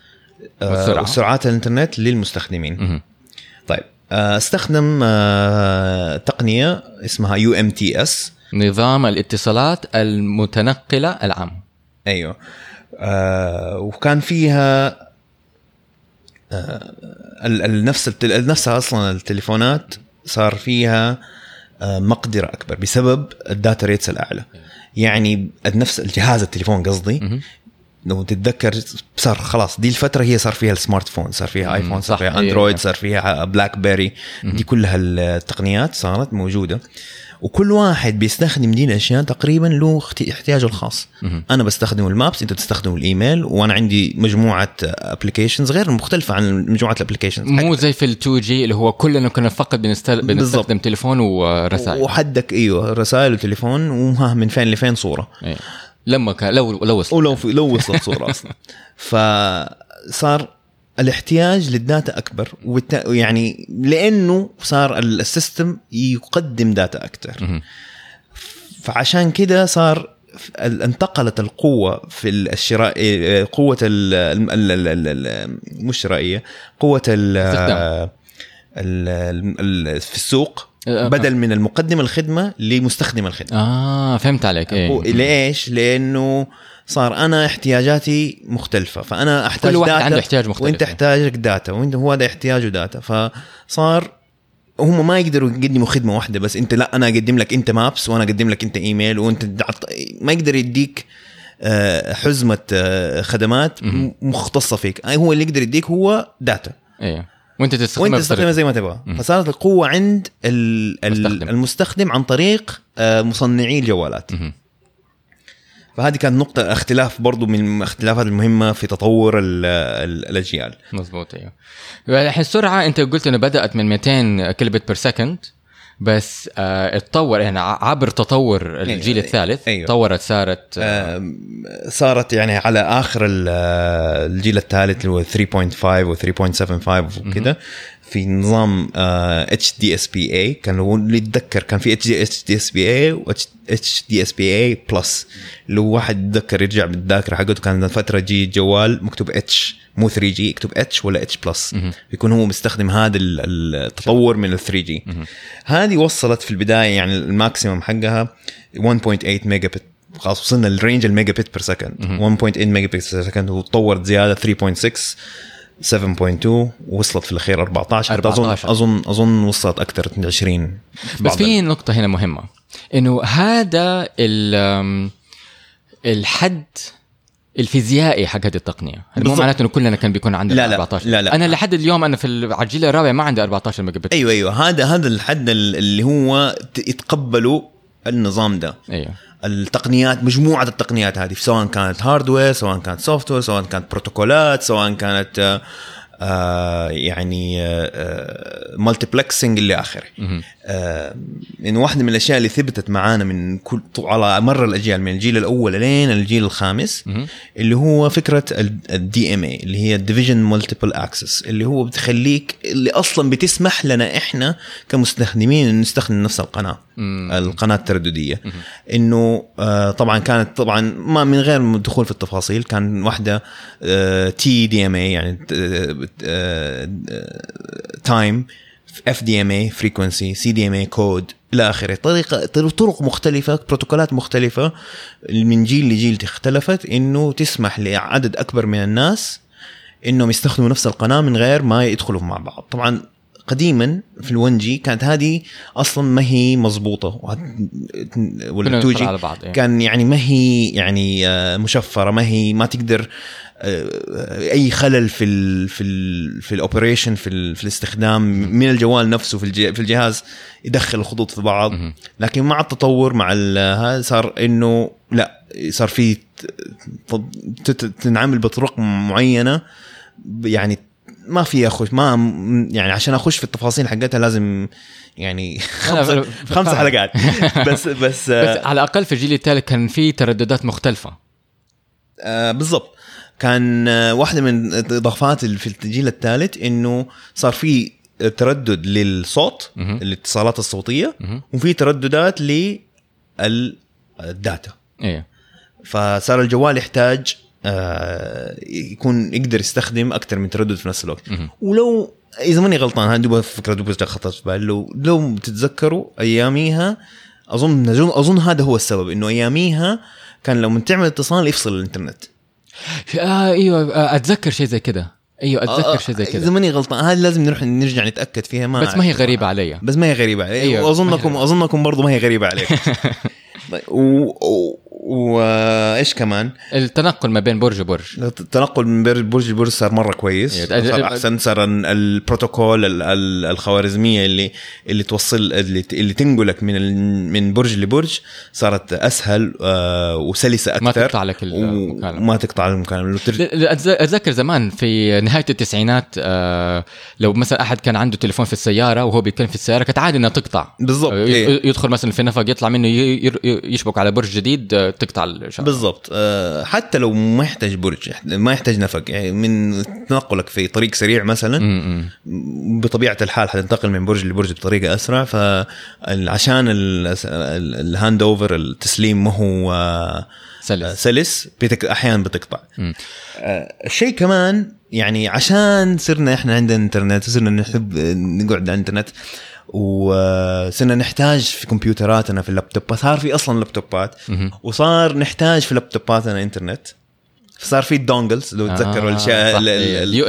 والسرعة. وسرعات الإنترنت للمستخدمين. طيب آه، استخدم آه، تقنية اسمها UMTS نظام الاتصالات المتنقلة العام أيوه آه وكان فيها آه نفس. نفسها أصلا التليفونات صار فيها آه مقدرة أكبر بسبب ال data rates الأعلى. يعني نفس الجهاز التليفون قصدي. لو تتذكر صار خلاص دي الفترة هي صار فيها ال smart phone صار فيها iPhone صار فيها. Android صار فيها BlackBerry دي كلها التقنيات صارت موجودة. وكل واحد بيستخدم دي الأشياء تقريبا له احتياجه الخاص. أنا بستخدم ال maps أنت تستخدم الإيميل وأنا عندي مجموعة applications غير مختلفة عن مجموعة ال applications مو زي في ال 2 G اللي هو كلنا كنا فقط بنستل... بالضبط. بنستخدم تليفون ورسائل وحدك إيوه رسائل وتليفون وها من فين لفين صورة أيوة. لما كان لو لو وصل ولو لو وصلت صورة أصلا فصار الاحتياج لل data أكبر وبالت... يعني لأنه صار ال- ال system يقدم data أكثر. فعشان كده صار انتقلت القوة في الشراء قوة ال مش الشرائية قوة ال في السوق آه. بدل من المقدم الخدمة لمستخدم الخدمة آه فهمت عليك إيه ليش؟ لأنه صار أنا احتياجاتي مختلفة فأنا أحتاج كل واحد data عنده احتياج مختلف. وأنت احتاجك data وانت هو هذا احتياجه data فصار هم ما يقدروا يقدموا خدمة واحدة بس أنت لا أنا أقدم لك أنت maps وأنا أقدم لك أنت ايميل وأنت ما يقدر يديك آه، حزمة آه، خدمات. مختصة فيك أي هو اللي يقدر يديك هو data إيه وأنت تستخدمها وأنت تستخدمها زي ما تبغى. فصارت القوة عند ال- ال- مستخدم. المستخدم عن طريق آه، مصنعي الجوالات. فهذه كانت نقطة اختلاف برضو من الاختلافات المهمة في تطور ال ال الأجيال مظبوط أيوه الحين السرعة أنت قلت إنه بدأت من 200 kilobit per second بس آه اتطور يعني عبر تطور الجيل أيوة. الثالث أيوة. تطورت صارت آه آم، صارت يعني على آخر ال- الجيل الثالث اللي هو 3.5 و 3.75 وكذا في نظام اتش دي اس بي اي كان هو اللي يتذكر. كان في اتش دي اس بي اي و اتش دي اس بي اي بلس لو واحد يتذكر يرجع بالذاكرة حقته. كان فترة G جوال مكتوب اتش مو 3 جي يكتب اتش ولا اتش بلس مهم. بيكون هو مستخدم هذا ال- التطور من ال 3 G. هذه وصلت في البداية يعني ال maximum حقها 1.8 ميجا بت خلاص وصلنا لل range ال megabit per second 1.8 megabit per second وتطورت زيادة 3.6 7.2 وصلت في الأخير 14 حتى اظن 14. اظن أظن وصلت أكثر من 20 بس في نقطة هنا مهمة إنه هذا الحد الفيزيائي حق هذه التقنية. هذا مو. معناته إنه كلنا كان بيكون عندنا لا، لا، 14 لا، لا. أنا لحد اليوم أنا في الجيل الرابع ما عندي 14 ميجا بت أيوه أيوه. هذا هذا الحد ال- اللي هو يتقبلوا النظام ده. أيوه. التقنيات مجموعة التقنيات هذه سواء كانت hardware سواء كانت software سواء كانت بروتوكولات سواء كانت آه، آه يعني multiplexing إلى آخره. آه انه واحدة من الأشياء اللي ثبتت معانا من كل على مر الأجيال من الجيل الأول لين الجيل الخامس مهم. اللي هو فكرة ال DMA اللي هي ال division multiple access اللي هو بتخليك اللي أصلا بتسمح لنا إحنا كمستخدمين إن نستخدم نفس القناة. القناة الترددية. إنه آه طبعا كانت طبعا ما من غير الدخول في التفاصيل كان واحدة TDMA يعني time FDMA frequency CDMA code إلى آخره. طريقة طرق مختلفة بروتوكولات مختلفة من جيل لجيل اختلفت إنه تسمح لعدد أكبر من الناس إنهم يستخدموا نفس القناة من غير ما يدخلوا مع بعض. طبعا قديما في ال 1G كانت هذه أصلا ما هي مضبوطة وهت- كنا ولا ندخل 2G على بعض إيه. كان يعني ما هي يعني آه، مشفرة ما هي ما تقدر آه، أي خلل في ال في ال في ال operation في, ال في الاستخدام من الجوال نفسه في في الجهاز يدخل الخطوط في بعض. لكن مع التطور مع ال- هذا صار إنه لا صار في تنعمل بطرق معينة يعني ما في اخش ما يعني عشان أخش في التفاصيل حقتها لازم يعني خمسة. حلقات بس بس, آه، بس على الأقل في الجيل الثالث كان في ترددات مختلفة آه بالضبط كان آه واحدة من الإضافات في الجيل الثالث إنه صار في تردد للصوت. الاتصالات الصوتية. وفي ترددات للداتا أيوه فصار الجوال يحتاج آه يكون يقدر يستخدم أكثر من تردد في نفس الوقت. ولو إذا ماني غلطان هذه دوبها فكرة دوبها خطرت في بالي. لو لو تتذكروا أياميها اظن أظن هذا هو السبب إنه أياميها كان لما تعمل اتصال يفصل الإنترنت. آه أيوه آه أتذكر شيء زي كده. أيوه أتذكر شيء زي اذا كده. ماني غلطان هذه لازم نروح نرجع نتأكد فيها ما بس ما هي غريبة علي. بس ما هي غريبة عليك أيوة، واظنكم أظنكم برضو ما هي غريبة عليك طيب، و- و- وإيش كمان؟ التنقل ما بين برج وبرج التنقل من بر- برج لبرج صار مرة كويس أيوة. صار أحسن صار ال- البروتوكول ال- ال- الخوارزمية اللي اللي توصل اللي, اللي تنقلك من من برج لبرج صارت أسهل آه، وسلسة أكثر ما تقطع لك المكالمة. وما تقطع المكالمه أتذكر زمان في نهاية التسعينات آه لو مثلا أحد كان عنده تليفون في السيارة وهو بيتكلم في السيارة كانت عادي إنها تقطع بالضبط، إيه. يدخل مثلا في نفق يطلع منه يشبك على برج جديد آه، تقطع الشبكه بالضبط آه، حتى لو ما يحتاج برج ما يحتاج نفق يعني من تنقلك في طريق سريع مثلا. بطبيعة الحال حتنتقل من برج لبرج بطريقة أسرع فعشان الهاند أوفر التسليم ما هو آه، سلس سلس بتك... أحيانا بتقطع مم. آه، الشيء كمان يعني عشان صرنا إحنا عندنا إنترنت وصرنا نحب نقعد على الإنترنت وصرنا نحتاج في كمبيوتراتنا في اللابتوبات صار في أصلا لابتوبات. وصار نحتاج في لابتوباتنا إنترنت صار في ال dongles لو آه، تتذكروا USB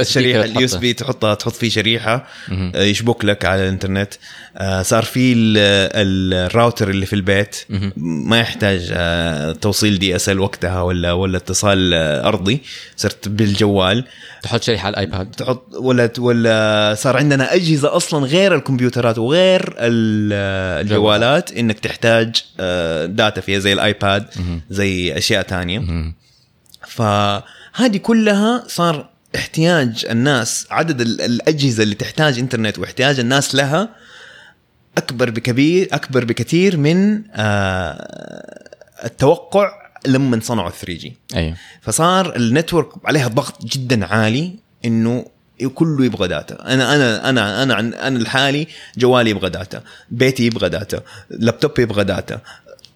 الشريحة ال USB تحطها تحط فيه شريحة مهم. آه، يشبك لك على الإنترنت. آه، صار في ال- ال- الراوتر اللي في البيت. مهم. ما يحتاج آه، توصيل DSL وقتها ولا ولا اتصال آه، أرضي. صرت بالجوال. تحط شريحة على ال iPad. تحط ولا ولا صار عندنا أجهزة أصلا غير الكمبيوترات وغير ال- آه، الجوالات إنك تحتاج آه، data فيها زي ال iPad زي أشياء تانية. مهم. فهذه كلها صار احتياج الناس عدد ال- الأجهزة اللي تحتاج إنترنت واحتياج الناس لها أكبر بكبير أكبر بكثير من آه، التوقع لما صنعوا 3G. أيوه فصار ال network عليها ضغط جدا عالي إنه كله يبغى data أنا أنا أنا أنا أنا الحالي جوالي يبغى data بيتي يبغى داتا لابتوب يبغى data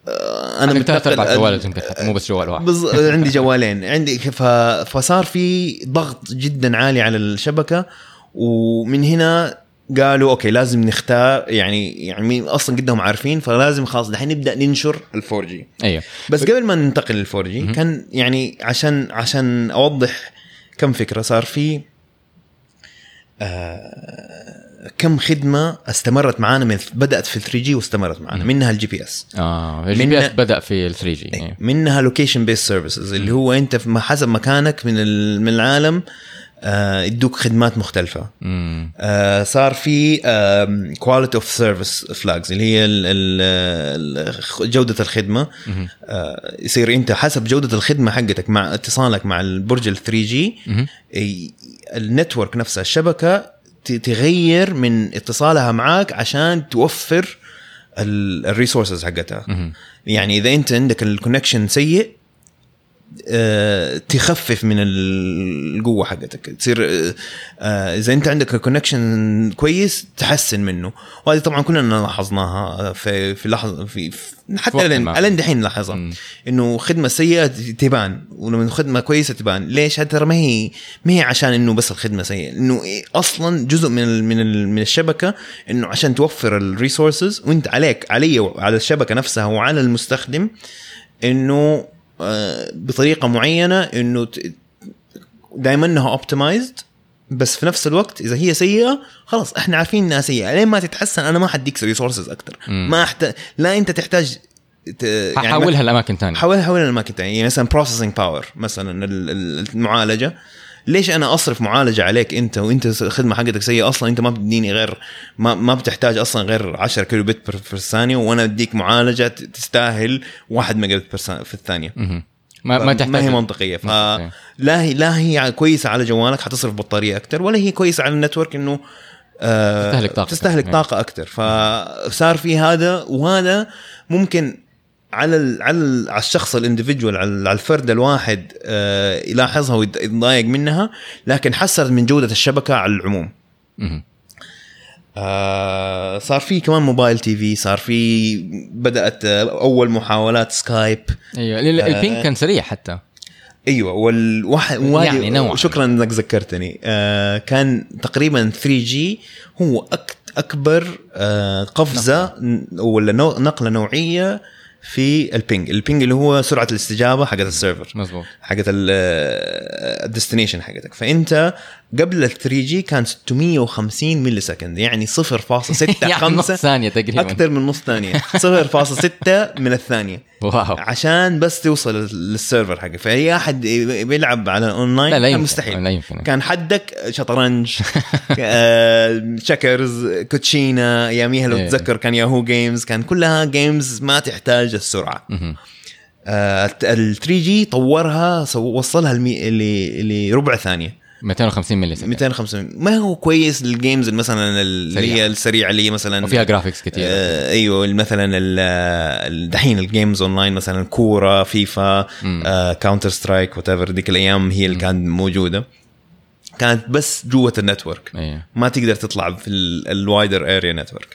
أنا ثلاث متنقل- أربع جوالات يمكن حتى مو بس جوال واحد. بز... عندي جوالين. عندي ف... فصار في ضغط جدا عالي على الشبكة ومن هنا قالوا okay لازم نختار يعني يعني أصلا قدهم عارفين فلازم خلاص دحين نبدأ ننشر ال 4G أيوه. بس قبل ما ننتقل لل 4G كان يعني عشان عشان أوضح كم فكرة صار في آه كم خدمة استمرت معانا من بدأت في 3G واستمرت معانا منها ال GPS آه ال GPS بدأ في ال 3G إيه. منها location based services اللي هو أنت في حسب مكانك من من العالم آه، يدوك خدمات مختلفة مم. آه، صار في quality of service flags اللي هي ال ال جودة الخدمة آه، يصير أنت حسب جودة الخدمة حقتك مع اتصالك مع البرج ال 3G. ال network نفسها الشبكة تغير من اتصالها معاك عشان توفر ال resources حقتها. يعني إذا أنت عندك ال connection سيء تخفف من القوة حقتك. تصير آه، آه، إذا أنت عندك connection كويس تحسن منه. وهذه طبعا كلنا لاحظناها في في لحظة في, في حتى لين. الين دحين نلاحظها مم. إنه خدمة سيئة تبان ولما خدمة كويسة تبان. ليش؟ هذا ترى ما هي ما هي عشان إنه بس الخدمة سيئة. إنه إيه أصلا جزء من من من الشبكة إنه عشان توفر ال resources وأنت عليك علي وعلى الشبكة نفسها وعلى المستخدم إنه آه، بطريقة معينة إنه دائما إنها optimized بس في نفس الوقت إذا هي سيئة خلاص إحنا عارفين إنها سيئة. لين ما تتحسن أنا ما حديك resources أكثر مم. ما احتاج لا أنت تحتاج ت... يعني حولها لأماكن ثانية حولها حولها لأماكن ثانية يعني مثلا processing power مثلا ال- ال- المعالجة. ليش أنا أصرف معالجة عليك أنت وأنت الخدمة حقتك سيئة أصلا أنت ما بتديني غير ما, ما بتحتاج أصلا غير 10 kilobit في الثانية وأنا أديك معالجة تستاهل 1 ميجا بت في الثانية. ما ما تحتاج ما هي منطقية. فلا هي لا هي كويسة على جوالك حتصرف بطارية أكثر ولا هي كويسة على ال network إنه آه تستهلك طاقة تستهلك أكتر. طاقة أكثر فصار في هذا وهذا ممكن على ال على, ال على الشخص ال individual على, الفرد الواحد آه يلاحظها ويتضايق منها لكن حسنت من جودة الشبكة على العموم. آه صار في كمان mobile TV صار في بدأت آه، أول محاولات Skype أيوه ال- آه. ال ping كان سريع حتى أيوه والواحد يعني نوعاً. شكرا إنك ذكرتني آه كان تقريبا 3G هو أكبر آه قفزة ن- ولا نقلة نوعية في ال ping ال ping اللي هو سرعة الاستجابة حقت ال server. مزبوط حقت ال destination حقتك. فأنت قبل ال 3G كان 650 millisecond يعني 0.65 يعني نص ثانية تقريبا. أكثر من نص ثانية. 0.6 من الثانية. wow. عشان بس توصل لل server حقك. فأي أحد بيلعب على اونلاين لا لا كان يمكن. مستحيل. لا يمكن. كان حدك شطرنج آه، checkers كوتشينا اياميها لو إيه. تتذكر كان Yahoo Games كان كلها games ما تحتاج السرعة. مهم. ال 3 G طورها وصلها لربع ثانية. 250 millisecond 250 ما هو كويس لل games مثلا اللي. هي السريعة اللي هي مثلا وفيها graphics كثير آه أيوه مثلا دحين ال games online مثلا كورة فيفا آه Counter Strike whatever ديك الأيام هي اللي كانت موجودة. كانت بس جوة ال network. أيوه. ما تقدر تطلع في ال wider area network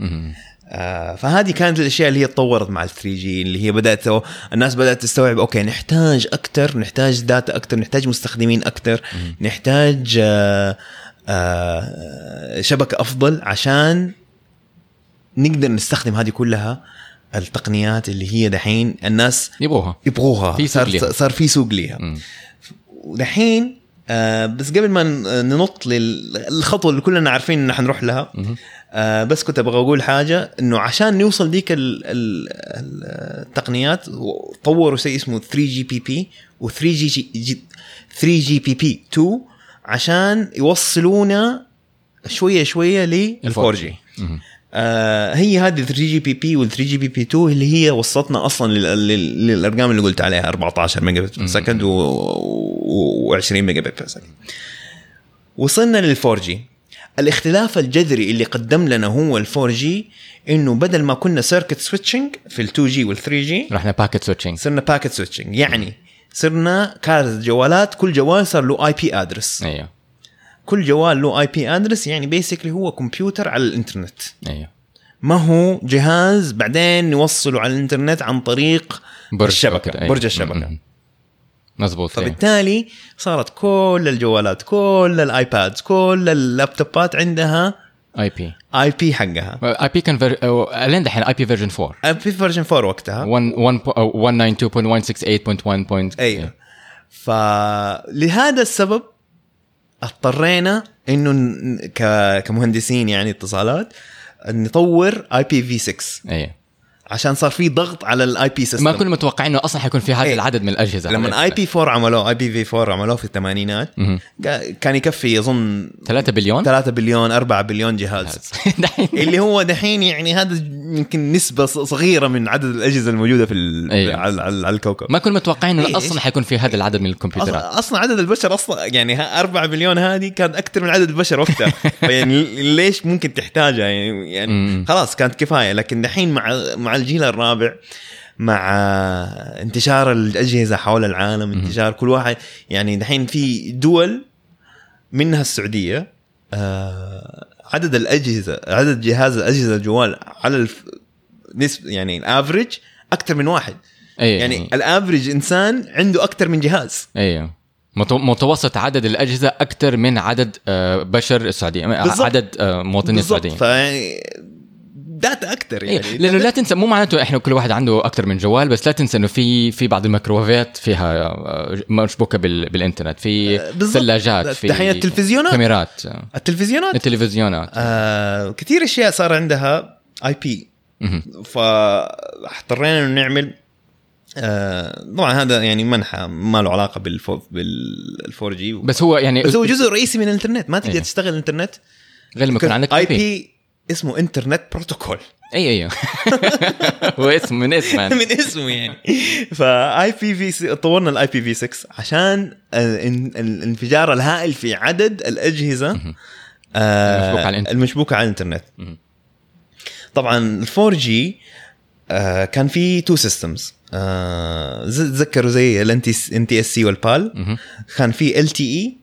فهذه كانت الأشياء اللي هي تطورت مع ال 3 G اللي هي بدأت الناس بدأت تستوعب okay نحتاج أكثر نحتاج data أكثر نحتاج مستخدمين أكثر نحتاج آه آه شبكة أفضل عشان نقدر نستخدم هذه كلها التقنيات اللي هي دحين الناس يبغوها يبغوها في صار. صار في سوق ليها. ودحين آه بس قبل ما ننط للخطوة اللي كلنا عارفين إن حنروح لها. آه بس كنت أبغى أقول حاجة إنه عشان نوصل ديك ال ال التقنيات طوروا شيء اسمه 3 GPP و 3 G G 3 GPP 2 عشان يوصلونا شوية شوية لل 4 G. آه هي هذه 3 جي بي بي وال 3 جي بي بي 2 اللي هي وصلتنا أصلا لل- لل- للأرقام اللي قلت عليها 14 megabit second و20 megabit second وصلنا لل 4 G الاختلاف الجذري اللي قدم لنا هو ال 4 G إنه بدل ما كنا circuit switching في ال 2 G وال 3 G رحنا packet switching صرنا packet switching يعني صرنا كارت جوالات كل جوال صار له IP address أيوه. كل جوال له IP address يعني basically هو كمبيوتر على الإنترنت أيوه ما هو جهاز بعدين نوصله على الإنترنت عن طريق برج الشبكة أيوة. برج الشبكة. مزبوط أيوة. فبالتالي صارت كل الجوالات كل ال iPads كل اللابتوبات عندها IP IP حقها IP كان ver... أو- لين دحين IP version 4 IP version 4 وقتها 1 1 أو 192.168.1. أيوه فلهذا السبب اضطرينا إنه كمهندسين يعني اتصالات نطور IP v 6 إيه. عشان صار في ضغط على ال IP system ما كنا متوقعين إنه أصلا حيكون في هذا إيه. العدد من الأجهزة. لما IP 4 عملوه IP v 4 عملوه في الثمانينات كان يكفي أظن 3 بليون؟ 3 بليون 4 بليون جهاز. اللي هو دحين يعني هذا يمكن نسبة ص- صغيرة من عدد الأجهزة الموجودة في ال... أيوة. على, على, الكوكب. ما كنا متوقعين إنه أصلا إيش؟ حيكون في هذا العدد من الكمبيوترات. أصلا, أصلا عدد البشر أصلا يعني ها 4 مليون هذه كان أكثر من عدد البشر وقتها. يعني ليش ممكن تحتاجها؟ يعني, يعني. خلاص كانت كفاية. لكن دحين مع مع الجيل الرابع مع انتشار الأجهزة حول العالم انتشار كل واحد. يعني دحين في دول منها السعودية آه عدد الأجهزة عدد جهاز الأجهزة الجوال على الف... نسب يعني ال average أكثر من واحد. إيه يعني ال average إنسان عنده أكثر من جهاز. أيوه مت- متوسط عدد الأجهزة أكثر من عدد آه، بشر السعودية بالضبط. عدد آه، بالضبط. السعوديين. data أكثر إيه، يعني لأنه لا تنسى مو معناته إحنا كل واحد عنده أكثر من جوال بس لا تنسى إنه في في بعض الميكروويفات فيها آه، مشبوكة بال بالإنترنت في بالضبط. ثلاجات في دحين التلفزيونات. كاميرات آه، التلفزيونات التلفزيونات آه كثير أشياء صار عندها IP. فاضطرينا إنه نعمل آه طبعا هذا يعني منحى ما له علاقة بال fo بال four G بس هو يعني بس هو جزء رئيسي من الإنترنت ما تقدر إيه. تشتغل الانترنت غير لما يكون عندك IP اسمه Internet Protocol اي أيوه هو اسم من اسم يعني. من اسمه يعني ف IP في طورنا ال IP v 6 عشان ال- الانفجار الهائل في عدد الأجهزة آه، المشبوكة على الإنترنت. المشبوكه على الإنترنت. طبعا ال 4 G كان في two systems تذكروا زي ال NTSC وال PAL. كان في LTE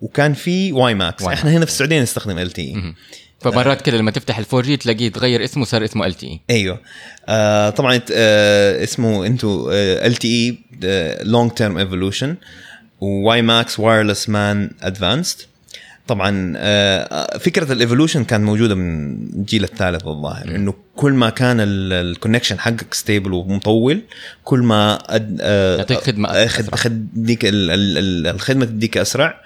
وكان في WiMAX إحنا هنا في السعودية نستخدم LTE. فمرات كده لما تفتح ال four G تلاقيه تغير اسمه صار اسمه LTE أيوه. آه طبعا آه اسمه انتو LTE Long Term Evolution و WiMAX Wireless MAN Advanced طبعا آه فكرة ال evolution كانت موجودة من الجيل الثالث الظاهر إنه كل ما كان ال connection حقك stable ومطول كل ما آه يعطيك خدمة آه، أسرع. خد خديك الخدمة تديك أسرع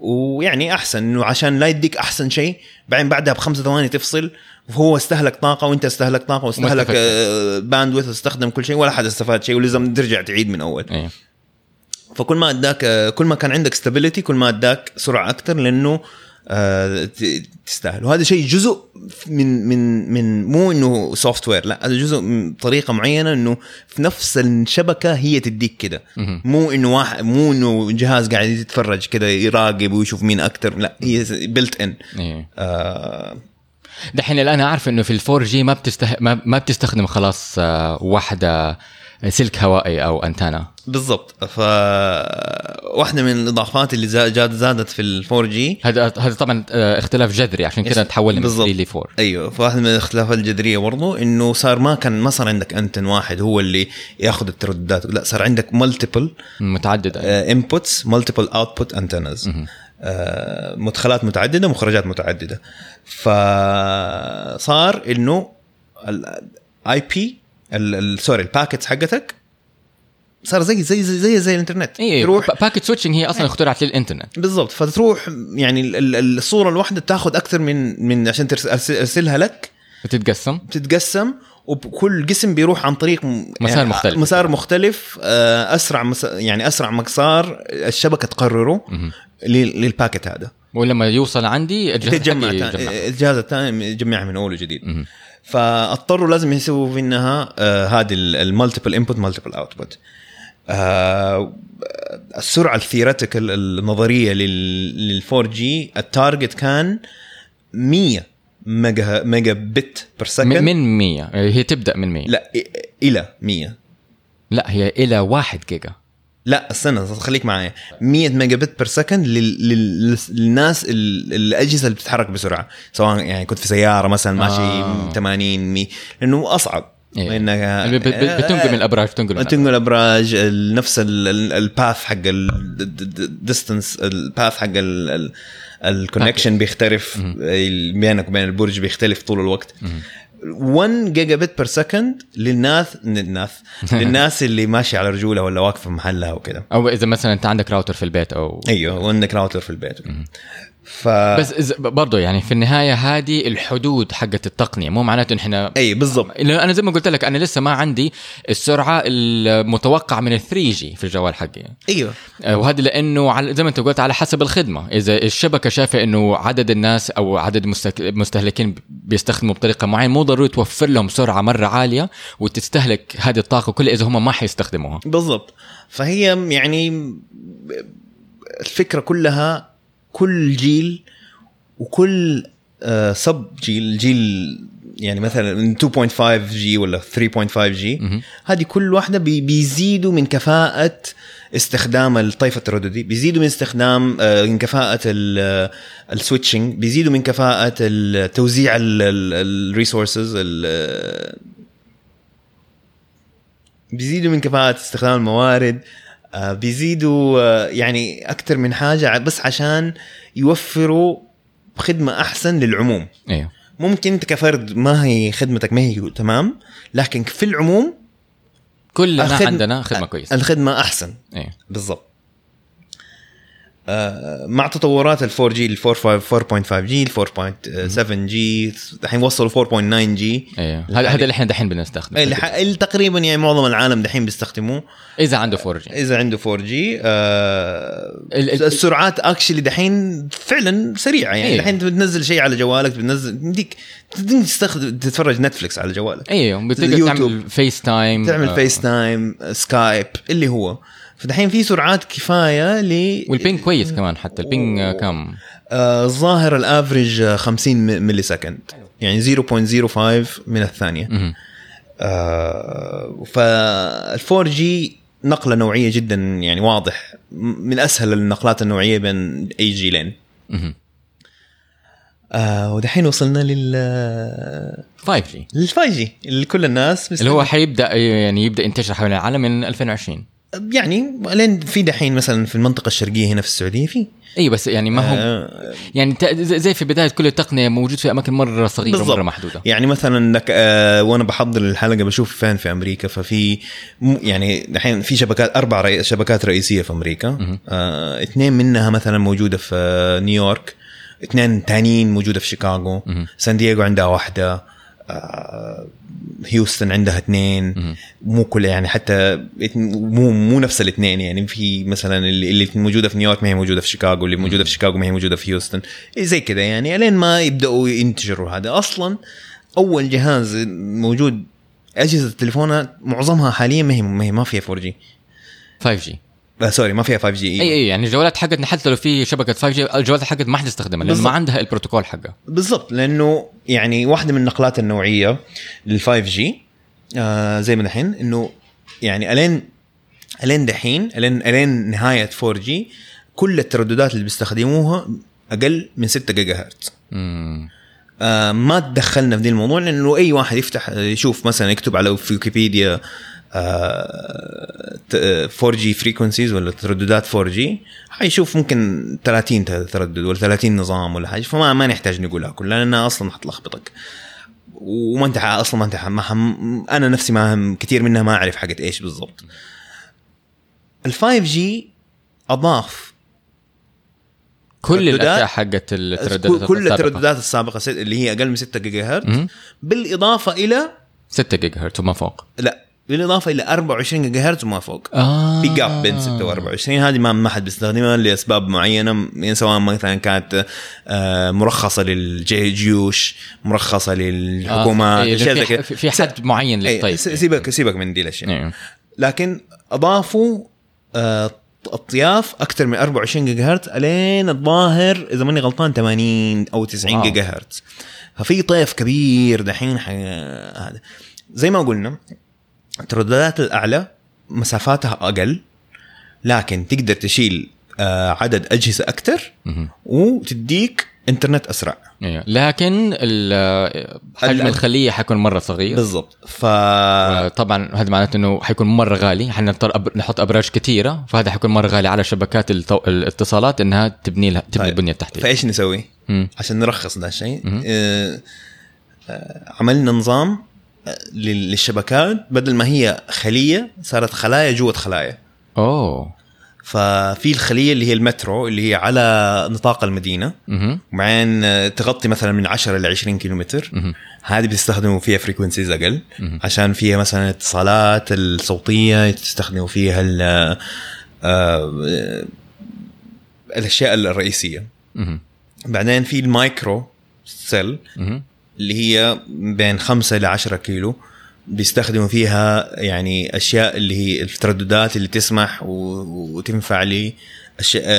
ويعني أحسن إنه عشان لا يديك أحسن شيء بعدين بعدها بخمسة ثواني تفصل وهو استهلك طاقة وأنت استهلك طاقة واستهلك. bandwidth واستخدم كل شيء ولا حد استفاد شيء ولازم ترجع تعيد من أول أيوه فكل ما أداك آه، كل ما كان عندك stability كل ما أداك سرعة أكثر لأنه آه، تستاهل. وهذا شيء جزء من من من مو إنه software لا هذا جزء من طريقة معينة إنه في نفس الشبكة هي تديك كده. مو إنه واحد مو إنه جهاز قاعد يتفرج كده يراقب ويشوف مين أكثر لا هي built in أيوه آه دحين الآن أعرف إنه في ال four G ما بتسته... ما, ما بتستخدم خلاص آه، واحدة سلك هوائي أو انتانا بالضبط. ف واحدة من الإضافات اللي زا- جاد زادت في ال four G هذا هذا طبعا آه، اختلاف جذري. عشان كذا تحولنا من بالضبط. 3 ل 4 أيوه. فواحد من الاختلافات الجذرية برضو إنه صار ما كان ما صار عندك أنتن واحد هو اللي ياخذ الترددات. لا صار عندك multiple متعددة. inputs multiple output antennas مدخلات متعددة مخرجات متعددة. فصار إنه ال IP sorry ال packets حقتك صار زي زي زي زي, زي الإنترنت. اي تروح packet switching هي أصلا اخترعت للإنترنت. بالضبط. فتروح يعني ال- ال- الصورة الواحدة تاخذ أكثر من من عشان أرسلها لك. بتتقسم. بتتقسم وكل قسم بيروح عن طريق م- مسار يعني مختلف. مسار مختلف آه، أسرع مس... يعني أسرع مسار الشبكة تقرره لل packet هذا. ولما يوصل عندي الجهاز. الجهاز الثاني يجمعها من اول وجديد. فاضطروا لازم يسووا منها آه، هذه ال multiple input multiple output السرعة ال theoretical النظرية لل 4 G ال target كان 100 mega megabit per من second من 100 هي تبدأ من 100 لا إلى 100 لا هي إلى 1 جيجا. لا استنى خليك معايا. 100 megabit per second لل- لل- للناس ال- الأجهزة اللي بتتحرك بسرعة. سواء يعني كنت في سيارة مثلا ماشي آه. 80 100 لأنه أصعب. إيه. انك بت- بتنقل الأبراج بتنقل تنقل ابراج ال- نفس ال path حق ال distance ال path حق ال connection بيختلف. بينك وبين البرج بيختلف طول الوقت. 1 gigabit per second للناس للناس. للناس اللي ماشيه على رجولها ولا واقفة في محلها وكذا أو إذا مثلا أنت عندك راوتر في البيت أو أيوه وعندك راوتر في البيت. ف بس إذا- برضه يعني في النهاية هذه الحدود حقت التقنية مو معناته إحنا إي بالضبط. أنا زي ما قلت لك أنا لسه ما عندي السرعة المتوقعة من ال 3 جي في الجوال حقي. أيوه. آه، وهذا لأنه على زي ما أنت قلت على حسب الخدمة. إذا الشبكة شايفة إنه عدد الناس أو عدد المستك- المستهلكين بيستخدموا بطريقة معينة مو ضروري توفر لهم سرعة مرة عالية وتستهلك هذه الطاقة كلها إذا هم ما حيستخدموها. بالضبط. فهي يعني الفكرة كلها كل جيل وكل آه سب جيل جيل يعني مثلا من 2.5 G ولا 3.5 G. هذه كل واحدة بي بيزيدوا من كفاءة استخدام الطيف الترددي بيزيدوا من استخدام آه، من كفاءة ال switching بيزيدوا من كفاءة توزيع ال resources بيزيدوا من كفاءة استخدام الموارد آه، بيزيدوا آه، يعني أكثر من حاجة بس عشان يوفروا خدمة أحسن للعموم. أيوه ممكن أنت كفرد ما هي خدمتك ما هي تمام لكن في العموم كلنا الخدم- عندنا خدمة كويسة. الخدمة أحسن. أيوه بالضبط. آه، مع تطورات ال 4 جي ال 4.5 جي ال 4.7 جي الحين وصلوا 4.9 G أيوه هذا هذا اللي إحنا دحين بنستخدمه. اللي ح- اللي تقريبا يعني معظم العالم دحين بيستخدموه. إذا عنده 4 جي إذا عنده 4 جي آه ال- ال- السرعات actually دحين فعلا سريعة. يعني إيه. دحين أنت بتنزل شيء على جوالك بتنزل بدي تستخدم تتفرج نتفلكس على جوالك. أيوه بتقدر. تعمل فيس تايم تعمل آه، فيس تايم سكايب اللي هو. فدحين في سرعات كفاية ل وال ping كويس كمان حتى ال ping آه، كم؟ آه، الظاهر ال average آه، 50 م- millisecond يعني 0.05 من الثانية. آه فال 4 G نقلة نوعية جدا يعني واضح. من أسهل النقلات النوعية بين اي جيلين. آه ودحين وصلنا لل 5 جي. لل 5 جي. اللي كل الناس اللي هو حيبدأ يعني يبدأ ينتشر حول العالم من 2020 يعني لين في دحين مثلا في المنطقة الشرقية هنا في السعودية في. إي بس يعني ما هو آه يعني زي في بداية كل التقنيه موجود في أماكن مرة صغيرة بالضبط. مره محدودة. يعني مثلا لك آه وأنا بحضر الحلقة بشوف فين في أمريكا ففي يعني دحين في شبكات أربع رئي شبكات رئيسية في أمريكا. آه اثنين منها مثلا موجودة في نيويورك اثنين تانيين موجودة في شيكاغو. سان دييغو عندها واحدة. هيوستن عندها اثنين. مو كل يعني حتى مو مو نفس الاثنين. يعني في مثلا اللي, موجودة في نيويورك ما هي موجودة في شيكاغو اللي موجودة في شيكاغو ما هي موجودة في هيوستن. زي كذا يعني لين ما يبدأوا ينتشروا هذا. أصلا أول جهاز موجود أجهزة التليفونات معظمها حاليا ما هي ما هي ما فيها 4 G 5 G آه sorry ما فيها 5 G اي اي يعني الجوالات حقتنا حتى لو في شبكة 5 G الجوالات حقتنا ما حتستخدمها لأنه ما. عندها البروتوكول حقها. بالضبط لأنه يعني واحدة من النقلات النوعية لل 5 G آه زي ما دحين إنه يعني الين ألين دحين الين ألين نهاية 4 G كل الترددات اللي بيستخدموها أقل من 6 جيجا هرتز. آه ما تدخلنا في دي الموضوع لأنه أي واحد يفتح يشوف مثلا يكتب على في ويكيبيديا 4 G frequencies ولا ترددات 4 G حيشوف ممكن 30 تردد ولا 30 نظام ولا حاجة فما ما نحتاج نقولها كلها لأنها أصلا حتلخبطك. وما انت أصلا ما انت ما حم أنا نفسي ما هم كثير منها ما أعرف حقت إيش بالضبط. ال 5 G أضاف كل الأشياء حقت الترددات كل السابقة. الترددات السابقة اللي هي أقل من 6 جيجا هرتز. بالإضافة إلى 6 جيجا هرتز وما فوق. لا بالإضافة إلى 24 جيجا هرتز وما فوق. آه. في gap بين 6 و 24 هذه ما ما حد بيستخدمها لأسباب معينة يعني سواء مثلا كانت آه، مرخصة للجيوش مرخصة للحكومات آه. أشياء زي في, كذا. في, في حد معين إيه، طيب. سيبك سيبك من دي الأشياء. إيه. لكن أضافوا آه، أطياف أكثر من 24 جيجا هرتز ألين الظاهر إذا ماني غلطان 80 أو 90 wow. gigahertz ففي طيف كبير دحين ح- هذا. زي ما قلنا الترددات الأعلى مسافاتها أقل لكن تقدر تشيل آه، عدد أجهزة أكثر. وتديك إنترنت أسرع أيوه لكن ال- حجم ال- الخلية حيكون مرة صغير بالضبط ف طبعا هذا معناته إنه حيكون مرة غالي حنضطر أب... نحط أبراج كثيره فهذا حيكون مرة غالي على شبكات التو... الاتصالات إنها تبني لها تبني طيب. البنية التحتية فإيش نسوي؟ مم. عشان نرخص ده الشيء. آه، آه، عملنا نظام آه، للشبكات بدل ما هي خلية صارت خلايا جوة خلايا أوه ففي الخلية اللي هي المترو اللي هي على نطاق المدينة. وبعدين آه، تغطي مثلا من 10 ل 20 كيلومتر. هذه بيستخدموا فيها فريكونسيز أقل. عشان فيها مثلا الاتصالات الصوتية تستخدموا فيها ال آه، آه، الأشياء الرئيسية. بعدين في ال micro cell. اللي هي بين 5 ل 10 كيلو. بيستخدموا فيها يعني أشياء اللي هي الترددات اللي تسمح وتنفع لي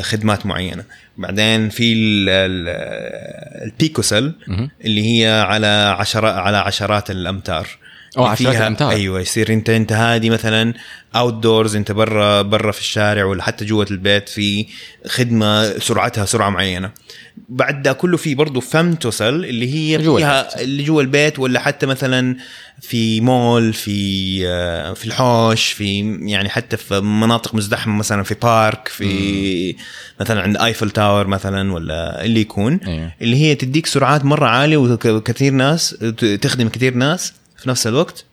خدمات معينة. بعدين في ال- ال- ال pico cell مهم. اللي هي على عشرات على عشرات الأمتار. أو عشرات فيها- الأمتار. أيوه يصير أنت أنت هذه مثلا اوت دورز أنت برا برا في الشارع ولا حتى جوة البيت في خدمة سرعتها سرعة معينة بعد ده كله في برضه فمتوسل اللي هي جوا فيها اللي جوا البيت ولا حتى مثلا في مول في آه، في الحوش في يعني حتى في مناطق مزدحمة مثلا في بارك في مثلا عند ايفل تاور مثلا ولا اللي يكون أيوه. اللي هي تديك سرعات مرة عالية وكثير ناس تخدم كثير ناس في نفس الوقت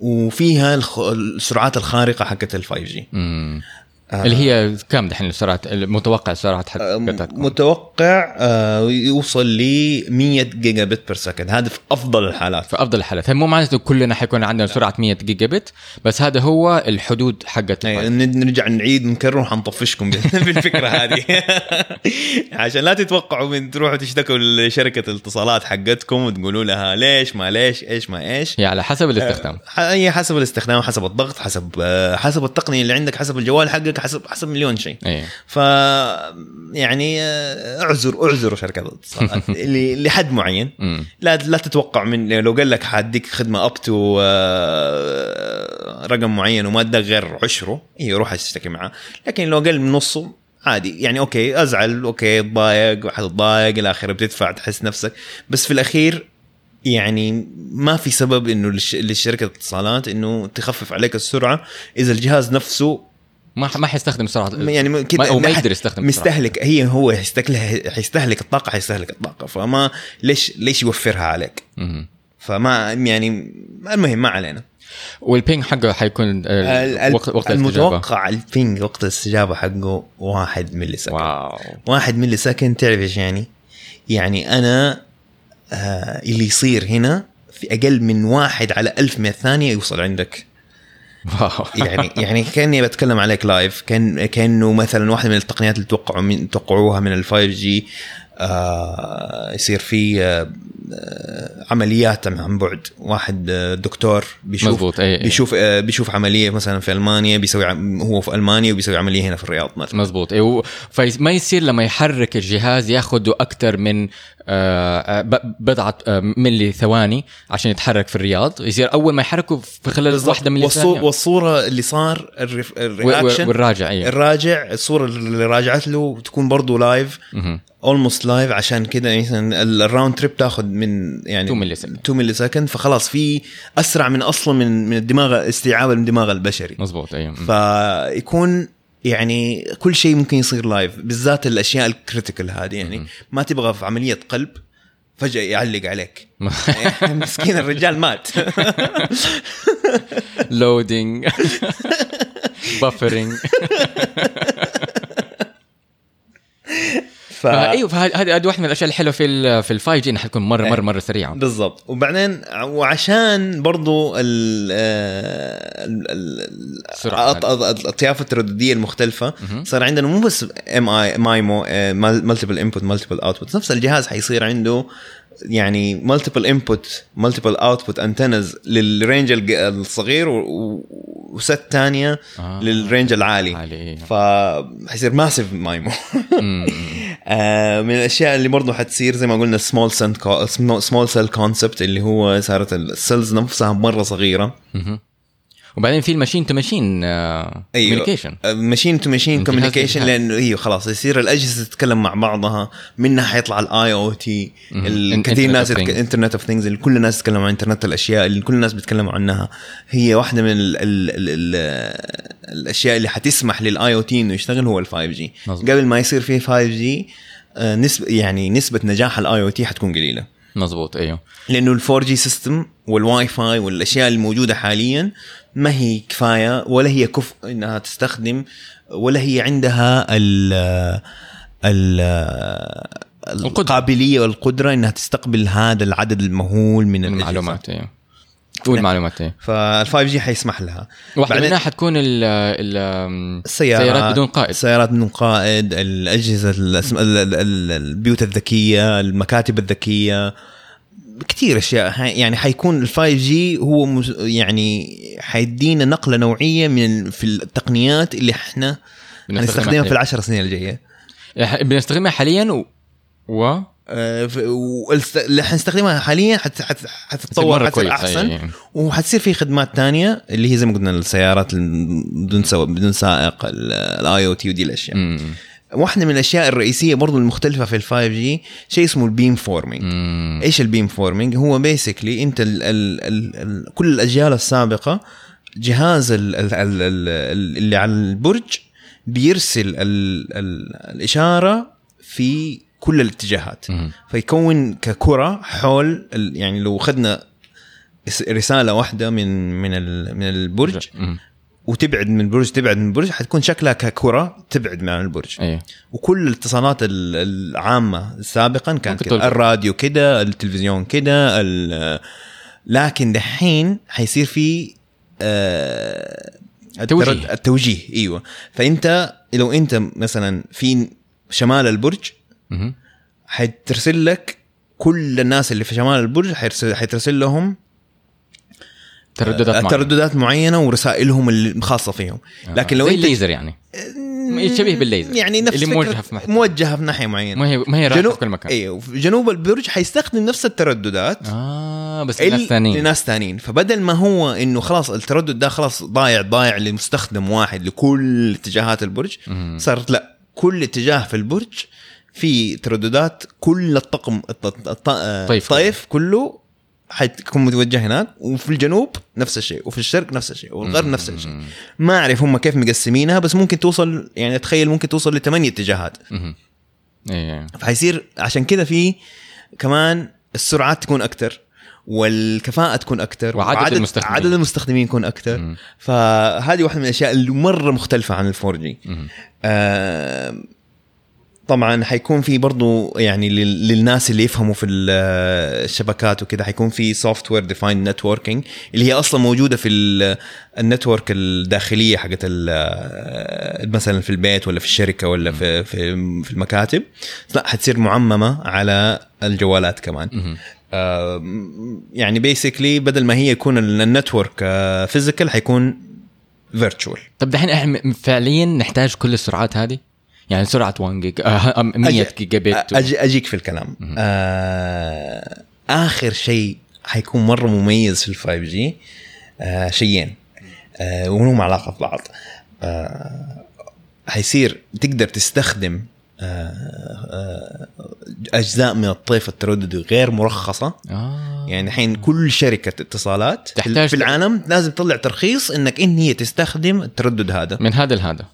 وفيها السرعات الخارقة حقت ال 5 G اللي هي كم دحين السرعات المتوقع السرعات حق آه، حقتها متوقع آه، يوصل ل 100 gigabit per second هذا في أفضل الحالات. في أفضل الحالات. مو معناته كلنا حيكون عندنا سرعة 100 جيجا بت بس هذا هو الحدود حقت يعني. ن- نرجع نعيد ونكرر حنطفشكم بال- بالفكرة هذه. عشان لا تتوقعوا من تروحوا تشتكوا لشركة الاتصالات حقتكم وتقولوا لها ليش ما ليش إيش ما إيش. هي على حسب الاستخدام. هي حسب الاستخدام حسب الضغط حسب آه، حسب التقنية اللي عندك حسب الجوال حقك حسب حسب مليون شيء. إيه. ف يعني آه، اعذر اعذروا شركات الاتصالات لحد معين. لا لا تتوقع من لو قال لك حاديك خدمة up to رقم معين وما اداك غير عشره اي روح اشتكي معاه. لكن لو أقل من نصه عادي. يعني okay أزعل okay اتضايق حتتضايق إلى آخره بتدفع تحس نفسك. بس في الأخير يعني ما في سبب إنه للش- للشركة الاتصالات إنه تخفف عليك السرعة. إذا الجهاز نفسه ما ما حيستخدم سرعه يعني ما كده ما لحد- يقدر يستخدم. مستهلك هي هو حيستهلك حيستهلك الطاقة حيستهلك الطاقة. فما ليش ليش يوفرها عليك. فما يعني المهم ما علينا. وال ping حقه حيكون آه، وقت وقت المتوقع ال ping وقت الاستجابة حقه واحد millisecond wow. واحد millisecond تعرف إيش يعني؟ يعني أنا آه اللي يصير هنا في أقل من واحد على ألف من الثانية يوصل عندك. يعني يعني كأني بتكلم عليك live كأن كأنه مثلا واحدة من التقنيات اللي توقعوا من توقعوها من ال 5 G آه يصير في آه عمليات عن بعد. واحد آه دكتور بيشوف مزبوط، إيه،. بيشوف آه بيشوف عملية مثلا في ألمانيا بيسوي هو في ألمانيا وبيسوي عملية هنا في الرياض مثلا. مزبوط و- فما يصير لما يحرك الجهاز ياخذ أكثر من بضعة آه، ملي ثواني عشان يتحرك في الرياض. يصير أول ما يحركه في خلال واحدة ملي ثانية. والصورة اللي صار ال reaction. والراجع أيوه الراجع الصورة اللي راجعت له تكون برضه live. almost live عشان كده مثلا ال round trip تاخذ من يعني 2 millisecond. 2 millisecond فخلاص في أسرع من أصلا من من الدماغ استيعاب الدماغ البشري. مزبوط أيوه. فيكون يعني كل شيء ممكن يصير live بالذات الأشياء ال critical هذه يعني ما تبغى في عملية قلب فجأة يعلق عليك. مسكين الرجال مات. loading buffering ف... إيوه فهذه هذه واحدة من الأشياء الحلوة في في ال 5 G إنها حتكون مرة إيه. مرة مرة سريعة. بالضبط. وبعدين وعشان برضو ال ال- ال- السرعة. الأط- الأط- الأطياف الترددية المختلفة. صار عندنا مو بس MI MIMO multiple input multiple output نفس الجهاز حيصير عنده يعني multiple input multiple output antennas لل range الصغير وست ثانية آه. لل range العالي عالي. فحيصير massive MIMO آه، من الأشياء اللي برضه حتصير زي ما قلنا small small cell concept اللي هو صارت ال cells نفسها مرة صغيرة. وبعدين في ال machine to machine communication machine to machine من جهاز communication. لأنه هي خلاص يصير الأجهزة تتكلم مع بعضها منها حيطلع ال IoT. كثير ناس. Internet of Things اللي كل الناس تتكلم عن انترنت الأشياء اللي كل الناس بيتكلموا عنها هي واحدة من ال ال ال ال الأشياء اللي حتسمح لل IoT إنه يشتغل هو ال 5 G مظبوط. قبل ما يصير فيه 5 G نسبه يعني نسبة نجاح ال IoT حتكون قليلة مزبوط أيوه لأنه ال 4 G system وال Wi-Fi والأشياء الموجودة حاليا ما هي كفاية ولا هي كفء إنها تستخدم ولا هي عندها ال ال. القابلية والقدرة إنها تستقبل هذا العدد المهول من. المعلومات أيوه والمعلومات أيوه فال 5 G حيسمح لها. بعدين- منها حتكون ال ال السيارات بدون قائد. السيارات بدون قائد الأجهزة البيوت الذكية المكاتب الذكية. كثير أشياء يعني حيكون ال 5 جي هو يعني حيدينا نقلة نوعية من في التقنيات اللي إحنا بنستخدمها حنستخدمها في. العشر سنين الجاية بنستخدمها حاليا و, و... آه، اللي حنستخدمها حاليا حت- حت- حتتطور حتصير احسن أي. وحتصير في خدمات تانية اللي هي زي ما قلنا السيارات ال- بدون. بدون سائق ال IoT ودي الأشياء مم. واحدة من الأشياء الرئيسية برضو المختلفة في ال 5 G شيء اسمه ال beamforming مم. إيش ال beamforming هو basically أنت ال ال ال ال كل الأجيال السابقة جهاز ال ال ال ال اللي على البرج بيرسل ال ال الإشارة في كل الاتجاهات مم. فيكون ككرة حول يعني لو اخذنا رسالة واحدة من من من البرج مم. وتبعد من البرج تبعد من البرج حتكون شكلها ككرة تبعد من البرج أيوه وكل الاتصالات ال- العامة سابقا كانت كده. الراديو كده التلفزيون كده لكن دحين حيصير في آه، توجيه. الترد- التوجيه إيوه فأنت لو أنت مثلا في شمال البرج. حترسل لك كل الناس اللي في شمال البرج حيترسل لهم ترددات معينة. ترددات معينة ورسائلهم الخاصه فيهم. لكن لو زي انت الليزر يعني. شبيه بالليزر. يعني نفس اللي موجهة في محل موجهة في ناحية معينة. ما هي ما هي رايحة في كل مكان. أيوه جنوب البرج حيستخدم نفس الترددات. آه بس ال- الناس ثانيين لناس ثانيين فبدل ما هو إنه خلاص التردد ده خلاص ضايع ضايع لمستخدم واحد لكل اتجاهات البرج مم. صارت لا كل اتجاه في البرج في ترددات كل الطقم الط- الط- آه، طيف. الطيف كله حتكون متوجه هناك وفي الجنوب نفس الشيء وفي الشرق نفس الشيء والغرب نفس الشيء ما أعرف هم كيف مقسمينها بس ممكن توصل يعني أتخيل ممكن توصل لثمانية اتجاهات. إيه فحيصير عشان كذا في كمان السرعات تكون أكثر والكفاءة تكون أكثر وعدد المستخدمين. عدد المستخدمين يكون أكثر مم. فهذه واحدة من الأشياء اللي مرة مختلفة عن الفور جي. آه طبعا حيكون في برضو يعني لل- للناس اللي يفهموا في ال- الشبكات وكذا حيكون في software defined networking اللي هي أصلا موجودة في ال- ال network الداخلية حقت ال- مثلا في البيت ولا في الشركة ولا في في في المكاتب. لا حتصير معممة على الجوالات كمان. آه، يعني basically بدل ما هي يكون ال network physical حيكون virtual طب دحين إحنا فعليا نحتاج كل السرعات هذه؟ يعني سرعة 1 جيجا آه 100 أجي- جيجا بت أجي أجيك في الكلام. آه آخر شيء حيكون مرة مميز في ال 5G آه شيئين. آه ولهم علاقة ببعض. آه حيصير تقدر تستخدم آه آه أجزاء من الطيف الترددي غير مرخصة. آه. يعني الحين كل شركة اتصالات تحتاج في العالم لازم تطلع ترخيص إنك ان هي تستخدم التردد هذا. من هذا لهذا.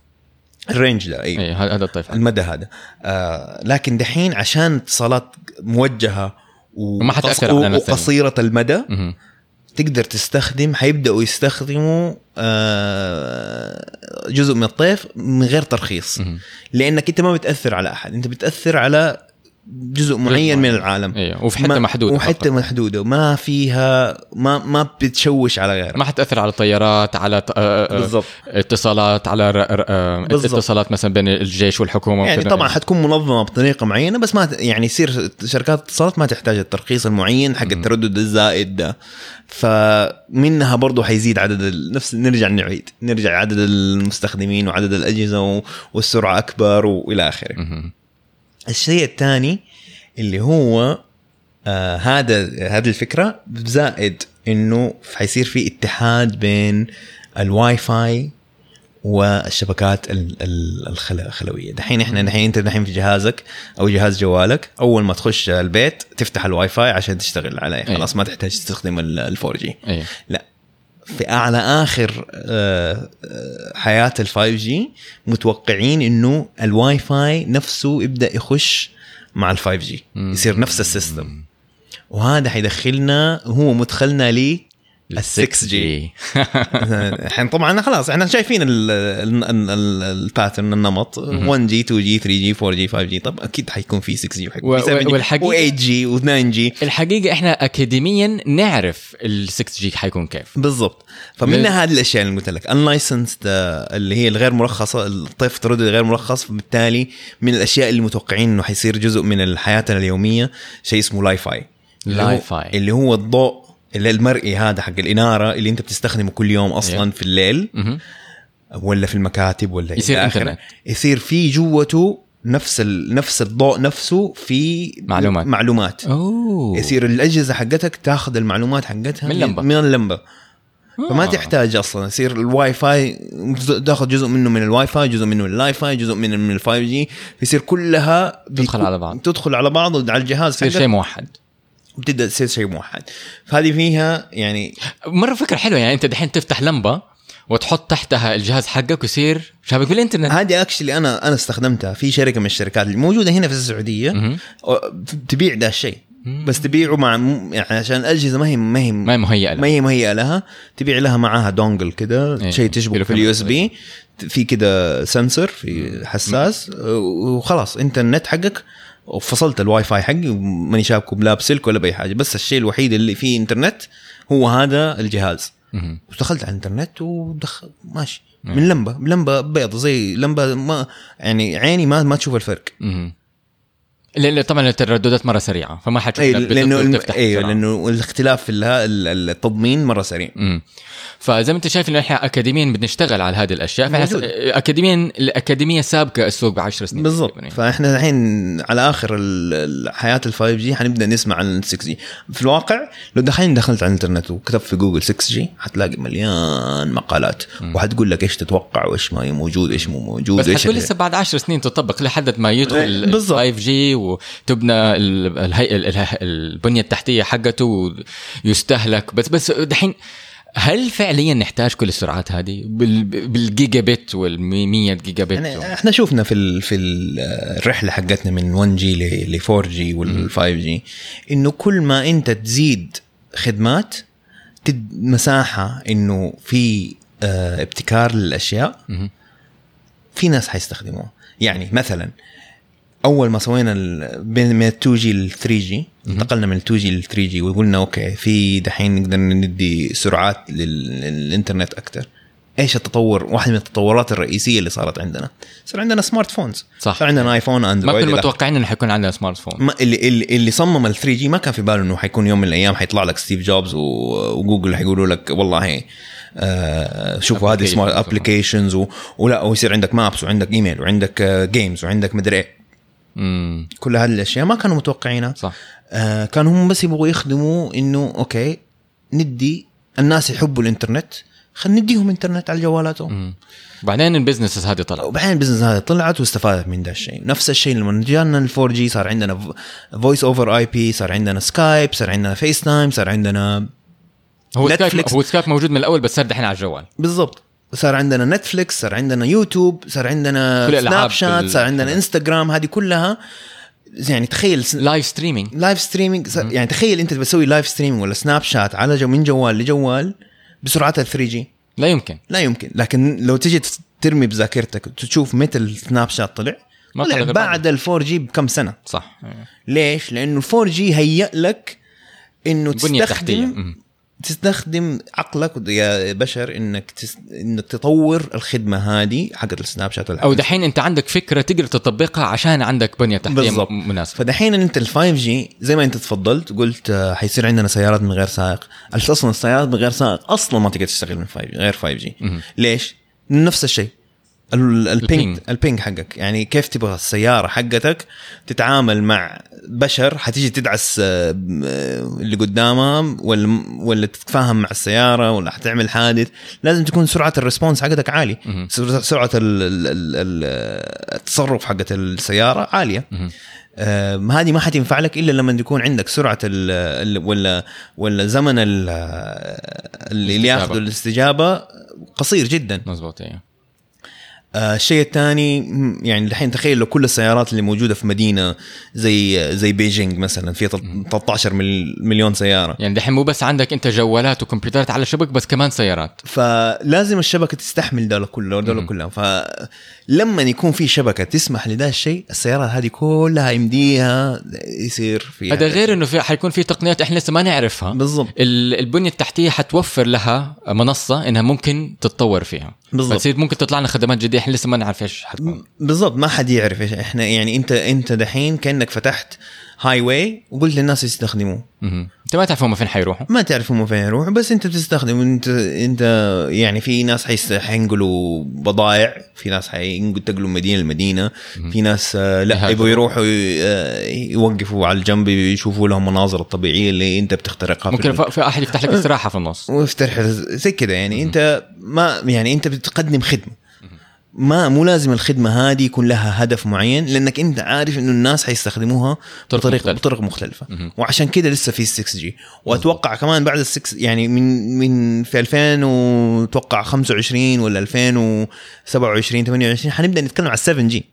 الرينج ده اي هذا الطيف. المدى هذا. آه لكن دحين عشان اتصالات موجهة وما حتأثر على وقصيرة المدى. تقدر تستخدم حيبدأوا يستخدموا آه جزء من الطيف من غير ترخيص. لأنك أنت ما بتأثر على أحد أنت بتأثر على جزء معين من العالم أيوه وفي حتة محدودة وحتة. محدودة ما فيها ما ما بتشوش على غيرها ما حتأثر على الطيارات على ط- آه، آه، بالضبط. اتصالات على آه، بالضبط. اتصالات مثلا بين الجيش والحكومة يعني. طبعا حتكون منظمة بطريقة معينة بس ما يعني يصير شركات الاتصالات ما تحتاج الترخيص المعين حق التردد الزائد ده فمنها برضو حيزيد عدد نفس نرجع نعيد نرجع عدد المستخدمين وعدد الأجهزة و- والسرعة أكبر وإلى آخره. الشيء الثاني اللي هو آه هذا هذه الفكرة زائد إنه حيصير في اتحاد بين الواي فاي والشبكات ال- ال- الخل- الخلوية. دحين إحنا دحين أنت دحين في جهازك أو جهاز جوالك أول ما تخش البيت تفتح الواي فاي عشان تشتغل عليه. أي. خلاص ما تحتاج تستخدم ال 4G أيوه لا في أعلى آخر آه، آه، حياة ال 5G متوقعين إنه الواي فاي نفسه يبدأ يخش مع ال 5G يصير نفس ال system. وهذا حيدخلنا هو مدخلنا لي ال 6G الحين طبعا خلاص إحنا شايفين ال pattern النمط. 1 جي 2 جي 3 جي 4 جي 5 جي طب أكيد حيكون في 6G وحيكون في 7 جي و8 جي و 9G الحقيقة إحنا اكاديميا نعرف ال 6G حيكون كيف. بالضبط. فمن هذه الأشياء اللي قلت لك. unlicensed آه، اللي هي الغير مرخصة الطيف الترددي غير مرخص. بالتالي من الأشياء اللي متوقعين إنه حيصير جزء من حياتنا اليومية شيء اسمه Li-Fi Li-Fi اللي هو الضوء المرئي هذا حق الإنارة اللي أنت بتستخدمه كل يوم أصلا Yeah. في الليل مهم. ولا في المكاتب ولا يصير. إنترنت. يصير في جوته نفس ال... نفس الضوء نفسه في معلومات. معلومات أوه يصير الأجهزة حقتك تاخذ المعلومات حقتها من لمبة. من اللمبة فما آه. تحتاج أصلا يصير الواي فاي تاخذ جزء منه من الواي فاي جزء منه من ال Li-Fi جزء منه من ال 5G يصير كلها تدخل على بعض. تدخل على بعض على الجهاز يصير شيء موحد وبتبدأ تصير شيء موحد. فهذه فيها يعني مرة فكرة حلوة يعني أنت دحين تفتح لمبة وتحط تحتها الجهاز حقك ويصير شبك بالانترنت هذه actually أنا أنا استخدمتها في شركة من الشركات اللي موجودة هنا في السعودية. تبيع ده الشيء. بس تبيعه مع يعني عشان الأجهزة ما هي ما هي ما هي مهيئة ما لها هي مهيئة لها. تبيع لها معاها dongle كده إيه. شيء تشبك في ال USB. في كده sensor في حساس. وخلاص انت النت حقك وفصلت الواي فاي حقي وماني شابكه بلا بسلك ولا بأي حاجة بس الشيء الوحيد اللي فيه إنترنت هو هذا الجهاز. ودخلت على الإنترنت ودخل ماشي من لمبة لمبة بيض زي لمبة ما يعني عيني ما ما تشوف الفرق مهم. لأن طبعا الترددات مرة سريعة فما حتشوف اي إنك لأنه أيوه. لأنه الاختلاف في التضمين مرة سريع مم. فزي ما انت شايف انه إحنا اكاديميا بنشتغل على هذه الأشياء. اكاديميا الأكاديمية سابقة السوق بعشر سنين بالضبط يعني. فاحنا الحين على آخر حياة ال 5G حنبدأ نسمع عن ال 6G في الواقع لو دحين دخلت على الإنترنت وكتبت في جوجل 6G حتلاقي مليان مقالات وحتقول لك إيش تتوقع وإيش ما هي موجود إيش مو موجود بس حتكون لسه بعد عشر سنين تطبق لحد ما إيه، يدخل بالضبط. 5G وتبنى ال- الهيئه ال- البنية التحتية حقته ويستهلك بس بس دحين هل فعليا نحتاج كل السرعات هذه؟ بال- بالجيجا بت وال 100 جيجا بت يعني إحنا شفنا في ال في ال- الرحلة حقتنا من 1 جي ل 4 جي وال 5G إنه كل ما أنت تزيد خدمات تدي مساحة إنه في آه، ابتكار للأشياء. في ناس حيستخدموها يعني مثلا أول ما سوينا من 2 جي ل 3 جي انتقلنا من 2G ل 3G وقلنا okay في دحين نقدر ندي سرعات لل- للإنترنت أكثر إيش التطور؟ واحدة من التطورات الرئيسية اللي صارت عندنا. صار عندنا smart phones صح. صار عندنا ايفون ما اندرويد كنا إلى متوقعين إنه حيكون عندنا smartphone ما اللي اللي, اللي صمم ال 3G ما كان في باله إنه حيكون يوم من الأيام حيطلع لك ستيف جوبز وجوجل حيقولوا لك والله آه شوفوا هذه. smart applications ولا ويصير عندك maps وعندك ايميل وعندك games وعندك مدري إيه. كل هذه الأشياء ما كانوا متوقعينها. صح. آه كانوا هم بس يبغوا يخدموا إنه okay ندي الناس يحبوا الإنترنت خلينا نديهم إنترنت على جوالاتهم. مم. بعدين ال businesses هذه طلعت. وبعدين ال business هذا طلعت واستفادت من ده الشيء. نفس الشيء لما جانا ال 4G صار عندنا voice over IP صار عندنا سكايب صار عندنا فيس تايم صار عندنا هو سكايب. هو سكايب موجود من الأول بس صار دحين على الجوال. بالضبط. صار عندنا نتفليكس صار عندنا يوتيوب صار عندنا سناب شات صار عندنا انستغرام هذه كلها يعني تخيل live streaming live streaming يعني تخيل أنت بتسوي live streaming ولا سناب شات على جو من جوال لجوال بسرعة ال 3 G لا يمكن. لا يمكن. لكن لو تجي ترمي بذاكرتك تشوف متى السناب شات طلع ما طلع بعد ال 4 G بكم سنة. صح. ليش؟ لأنه ال 4 G هيأ لك إنه تستخدم. تستخدم عقلك يا بشر إنك تس... إنك تطور الخدمة هذه حقت السناب شات أو دحين أنت عندك فكرة تقدر تطبقها عشان عندك بنية تحتية بالضبط. م- مناسبة فدحين أنت ال 5 G زي ما أنت تفضلت قلت آه، حيصير عندنا سيارات من غير سائق أصلا السيارات من غير سائق أصلا ما تقدر تشتغل من 5 غير 5 G. ليش؟ نفس الشيء ال- ال ping ال ping. حقك يعني كيف تبغى السيارة حقتك تتعامل مع بشر حتيجي تدعس آه، اللي قدامها ولا ولا تتفاهم مع السيارة ولا حتعمل حادث لازم تكون سرعة الريسبونس حقتك عالي. سرعة التصرف حقت السيارة عالية. آه، هذه ما حتنفع لك إلا لما يكون عندك سرعة ال ال ولا ولا زمن ال- اللي. ياخذوا الاستجابة قصير جدا مزبوط آه، الشيء الثاني يعني الحين تخيل لو كل السيارات اللي موجودة في مدينة زي زي بيجينج مثلا في 13 مل- مليون سيارة. يعني دحين مو بس عندك أنت جوالات وكمبيوترات على شبك بس كمان سيارات. فلازم الشبكة تستحمل دول كله دول كلهم فلما يكون في شبكة تسمح لده الشيء السيارات هذه كلها يمديها يصير فيها هذا غير إنه في حيكون في تقنيات إحنا لسه ما نعرفها. بالضبط. ال- البنية التحتية حتوفر لها منصة إنها ممكن تتطور فيها. بالضبط. فتصير ممكن تطلع لنا خدمات جديده إحنا لسه ما نعرف إيش حتكون بالضبط ما حد يعرف إيش إحنا يعني انت أنت دحين كأنك فتحت هاي واي وقلت للناس يستخدموه. أنت ما تعرف هم فين حيروحوا. ما تعرف هم فين يروحوا بس أنت بتستخدم انت أنت يعني في ناس حينقلوا بضائع في ناس حينتقلوا من مدينة لمدينة في ناس آه، لا. يبغوا يروحوا آه، يوقفوا على الجنب يشوفوا لهم المناظر الطبيعيه اللي أنت بتخترقها في ممكن ال- ف- في أحد يفتح لك استراحة في النص. وافتح زي كده يعني أنت ما يعني أنت بتقدم خدمة. ما مو لازم الخدمة هذه يكون لها هدف معين لأنك أنت عارف إنه الناس حيستخدموها بطريقه مختلفة. بطرق مختلفة وعشان كده لسه في 6 G وأتوقع كمان بعد ال 6 يعني من من في 2000 وتوقع 25 ولا 2027 28 حنبدأ نتكلم على 7 G.